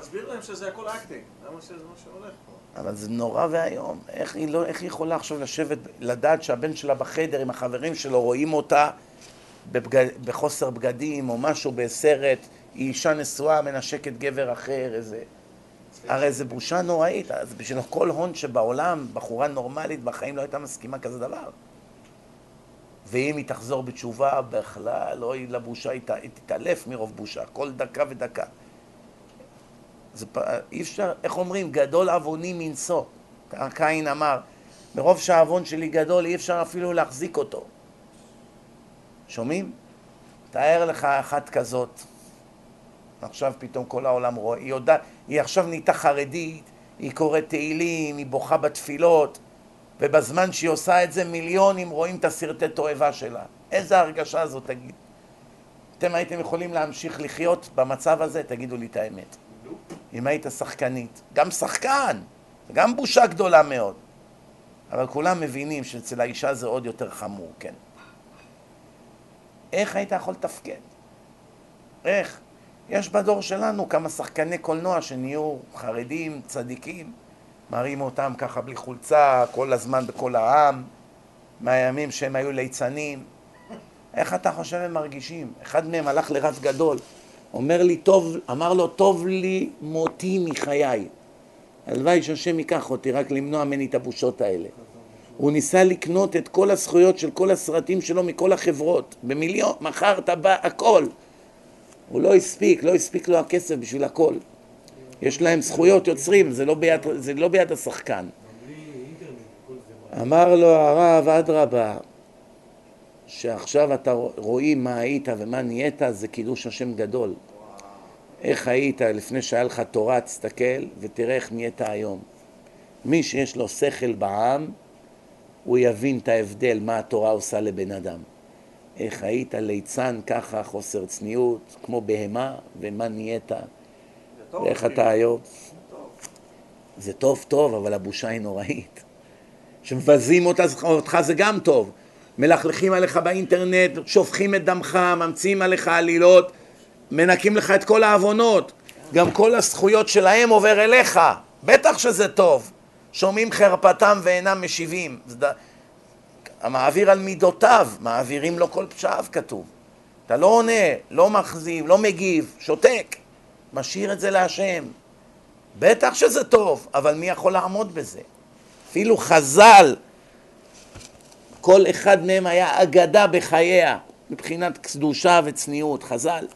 תסביר להם שזה הכל acting, למה שזה מה שהולך פה. אבל זה נורא ואיום. איך היא, לא, איך היא יכולה עכשיו לשבת, לדעת שהבן שלה בחדר עם החברים שלו, רואים אותה בבגד, בחוסר בגדים או משהו בסרט, היא אישה נשואה, מנשקת גבר אחר, איזה... הרי זה בושה נוראית. אז בשביל כל הון שבעולם, בחורה נורמלית בחיים לא הייתה מסכימה כזה דבר. ואם היא תחזור בתשובה, בכלל, אוי לבושה, היא תתעלף מרוב בושה, כל דקה ודקה. זה. אי אפשר, איך אומרים, גדול עווני מנשוא. קין אמר, מרוב שהעוון שלי גדול, אי אפשר אפילו להחזיק אותו. שומעים? תאר לך אחת כזאת, עכשיו פתאום כל העולם רואה, היא יודעת, היא עכשיו נהייתה חרדית, היא קוראת תהילים, היא בוכה בתפילות, ובזמן שהיא עושה את זה מיליונים רואים את הסרטי תועבה שלה. איזה הרגשה זאת, תגיד. אתם הייתם יכולים להמשיך לחיות במצב הזה? תגידו לי את האמת. אם היית שחקנית. גם שחקן, גם בושה גדולה מאוד. אבל כולם מבינים שאצל האישה זה עוד יותר חמור, כן. איך היית יכול לתפקד? איך? יש בדור שלנו כמה שחקני קולנוע שנהיו חרדים, צדיקים, מראים אותם ככה בלי חולצה, כל הזמן בכל העם, מהימים שהם היו ליצנים. איך אתה חושב הם מרגישים? אחד מהם הלך לרב גדול, אומר לי, טוב, אמר לו, טוב לי מותי מחיי. הלוואי שהשם ייקח אותי רק למנוע ממני את הבושות האלה. הוא ניסה לקנות את כל הזכויות של כל הסרטים שלו מכל החברות, במיליון, מכר טבע, הכל. הוא לא הספיק, לא הספיק לו הכסף בשביל הכל. יש להם זכויות יוצרים, זה לא ביד, זה לא ביד השחקן. אמר לו הרב, אדרבה, שעכשיו אתה רואים מה היית ומה נהיית, זה קידוש השם גדול. איך היית לפני שהיה לך תורה, תסתכל ותראה איך נהיית היום. מי שיש לו שכל בעם, הוא יבין את ההבדל, מה התורה עושה לבן אדם. איך היית ליצן ככה, חוסר צניעות, כמו בהמה, ומה נהיית, ואיך. אתה היום. זה טוב טוב, אבל הבושה היא נוראית. שמבזים אותך זה גם טוב. מלכלכים עליך באינטרנט, שופכים את דמך, ממציאים עליך עלילות, מנקים לך את כל העוונות. גם כל הזכויות שלהם עובר אליך. בטח שזה טוב. שומעים חרפתם ואינם משיבים. המעביר על מידותיו, מעבירים לו כל פשעיו כתוב. אתה לא עונה, לא מחזיב, לא מגיב, שותק. משאיר את זה להשם. בטח שזה טוב, אבל מי יכול לעמוד בזה? אפילו חז"ל, כל אחד מהם היה אגדה בחייה, מבחינת קדושה וצניעות, חז"ל.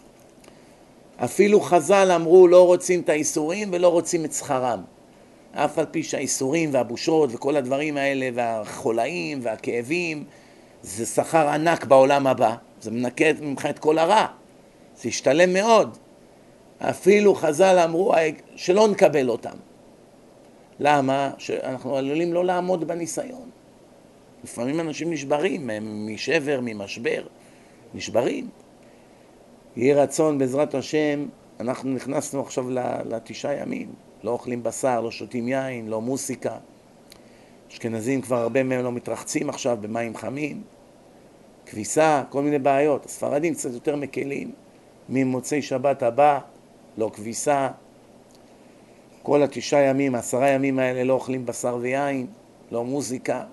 אפילו חז"ל אמרו לא רוצים את האיסורים ולא רוצים את שכרם. אף על פי שהאיסורים והבושות וכל הדברים האלה והחולאים והכאבים זה שכר ענק בעולם הבא, זה מנקה ממך את כל הרע, זה ישתלם מאוד. אפילו חז"ל אמרו שלא נקבל אותם. למה? שאנחנו עלולים לא לעמוד בניסיון. לפעמים אנשים נשברים הם משבר, ממשבר, נשברים. יהי רצון בעזרת השם, אנחנו נכנסנו עכשיו לתשעה ימים, לא אוכלים בשר, לא שותים יין, לא מוסיקה. אשכנזים כבר הרבה מהם לא מתרחצים עכשיו במים חמים, כביסה, כל מיני בעיות. הספרדים קצת יותר מקלים, ממוצאי שבת הבא, לא כביסה. כל התשעה ימים, העשרה ימים האלה לא אוכלים בשר ויין, לא מוזיקה.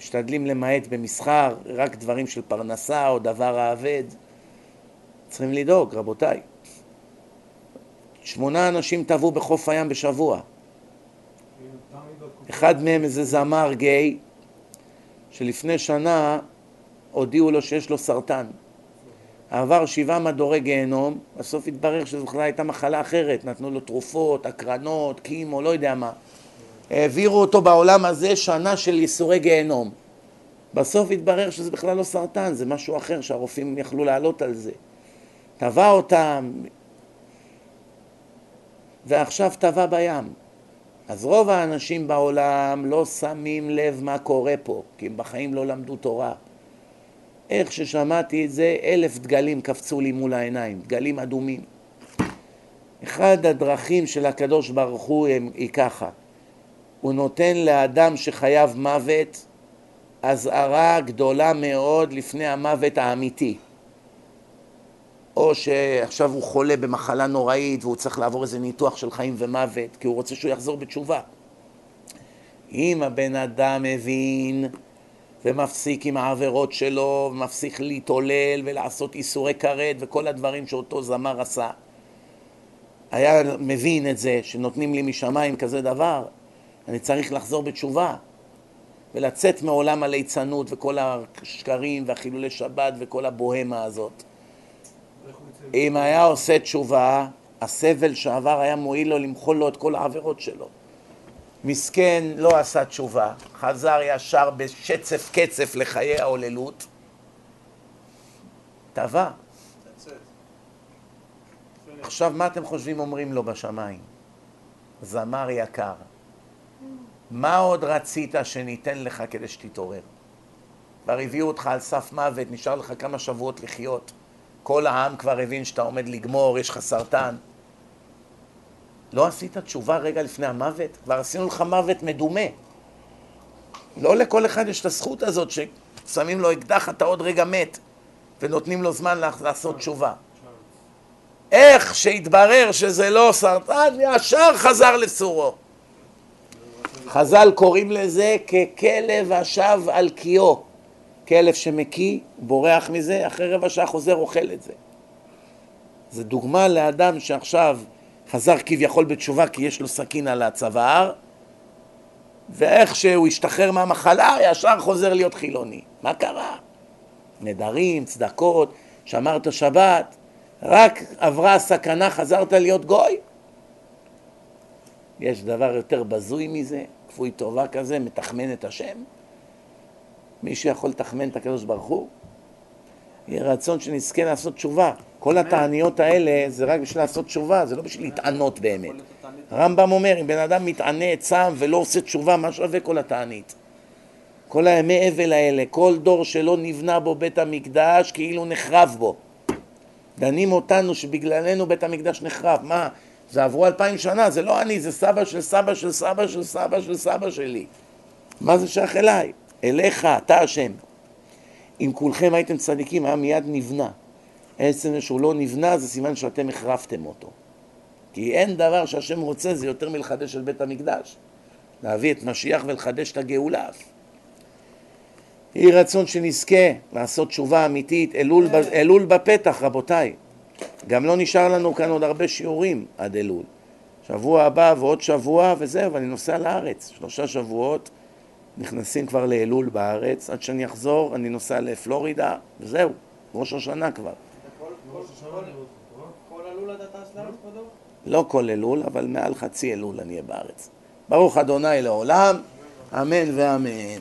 משתדלים למעט במסחר, רק דברים של פרנסה או דבר האבד. צריכים לדאוג, רבותיי. שמונה אנשים טבעו בחוף הים בשבוע. אחד מהם איזה זמר גיי, שלפני שנה הודיעו לו שיש לו סרטן. עבר שבעה מדורי גיהנום, בסוף התברר שזו בכלל הייתה מחלה אחרת, נתנו לו תרופות, הקרנות, קימו, לא יודע מה. העבירו אותו בעולם הזה שנה של ייסורי גיהנום. בסוף התברר שזה בכלל לא סרטן, זה משהו אחר שהרופאים יכלו לעלות על זה. טבע אותם, ועכשיו טבע בים. אז רוב האנשים בעולם לא שמים לב מה קורה פה, כי הם בחיים לא למדו תורה. איך ששמעתי את זה, אלף דגלים קפצו לי מול העיניים, דגלים אדומים. אחד הדרכים של הקדוש ברוך הוא היא ככה, הוא נותן לאדם שחייב מוות אזהרה גדולה מאוד לפני המוות האמיתי. או שעכשיו הוא חולה במחלה נוראית והוא צריך לעבור איזה ניתוח של חיים ומוות כי הוא רוצה שהוא יחזור בתשובה. אם הבן אדם מבין ומפסיק עם העבירות שלו ומפסיק להתעולל ולעשות איסורי כרת וכל הדברים שאותו זמר עשה, היה מבין את זה שנותנים לי משמיים כזה דבר, אני צריך לחזור בתשובה ולצאת מעולם הליצנות וכל השקרים והחילולי שבת וכל הבוהמה הזאת. אם היה עושה תשובה, הסבל שעבר היה מועיל לו למחול לו את כל העבירות שלו. מסכן לא עשה תשובה, חזר ישר בשצף קצף לחיי ההוללות, טבע. עכשיו מה אתם חושבים אומרים לו בשמיים? זמר יקר, מה עוד רצית שניתן לך כדי שתתעורר? כבר הביאו אותך על סף מוות, נשאר לך כמה שבועות לחיות. כל העם כבר הבין שאתה עומד לגמור, יש לך סרטן. לא עשית תשובה רגע לפני המוות? כבר עשינו לך מוות מדומה. לא לכל אחד יש את הזכות הזאת ששמים לו אקדח, אתה עוד רגע מת, ונותנים לו זמן לעשות תשובה. איך שהתברר שזה לא סרטן, ישר חזר לסורו. חז"ל קוראים לזה ככלב השב על קיאו. כלב שמקיא, בורח מזה, אחרי רבע שעה חוזר אוכל את זה. זה דוגמה לאדם שעכשיו חזר כביכול בתשובה כי יש לו סכין על הצוואר, ואיך שהוא השתחרר מהמחלה, ישר חוזר להיות חילוני. מה קרה? נדרים, צדקות, שמרת שבת, רק עברה הסכנה, חזרת להיות גוי? יש דבר יותר בזוי מזה? כפוי טובה כזה, מתחמן את השם? מישהו יכול לתחמן את הקדוש ברוך הוא? יהיה רצון שנזכה לעשות תשובה. כל התעניות האלה זה רק בשביל לעשות תשובה, זה לא בשביל להתענות באמת. הרמב"ם אומר, אם בן אדם מתענה צם ולא עושה תשובה, מה שווה כל התענית? כל הימי אבל האלה, כל דור שלא נבנה בו בית המקדש, כאילו נחרב בו. דנים אותנו שבגללנו בית המקדש נחרב. מה, זה עברו אלפיים שנה, זה לא אני, זה סבא של סבא של סבא של סבא של סבא שלי. מה זה שייך אליי? אליך, אתה השם. אם כולכם הייתם צדיקים, היה מיד נבנה. עצם שהוא לא נבנה, זה סימן שאתם החרפתם אותו. כי אין דבר שהשם רוצה, זה יותר מלחדש של בית המקדש. להביא את משיח ולחדש את הגאולה. יהי רצון שנזכה לעשות תשובה אמיתית, אלול, אלול בפתח רבותיי. גם לא נשאר לנו כאן עוד הרבה שיעורים עד אלול. שבוע הבא ועוד שבוע וזהו, ואני נוסע לארץ. שלושה שבועות נכנסים כבר לאלול בארץ, עד שאני אחזור אני נוסע לפלורידה, וזהו, ראש השנה כבר. כל אלול אתה טס לארץ כבודו? לא כל אלול, אבל מעל חצי אלול אני אהיה בארץ. ברוך אדוני לעולם, אמן ואמן.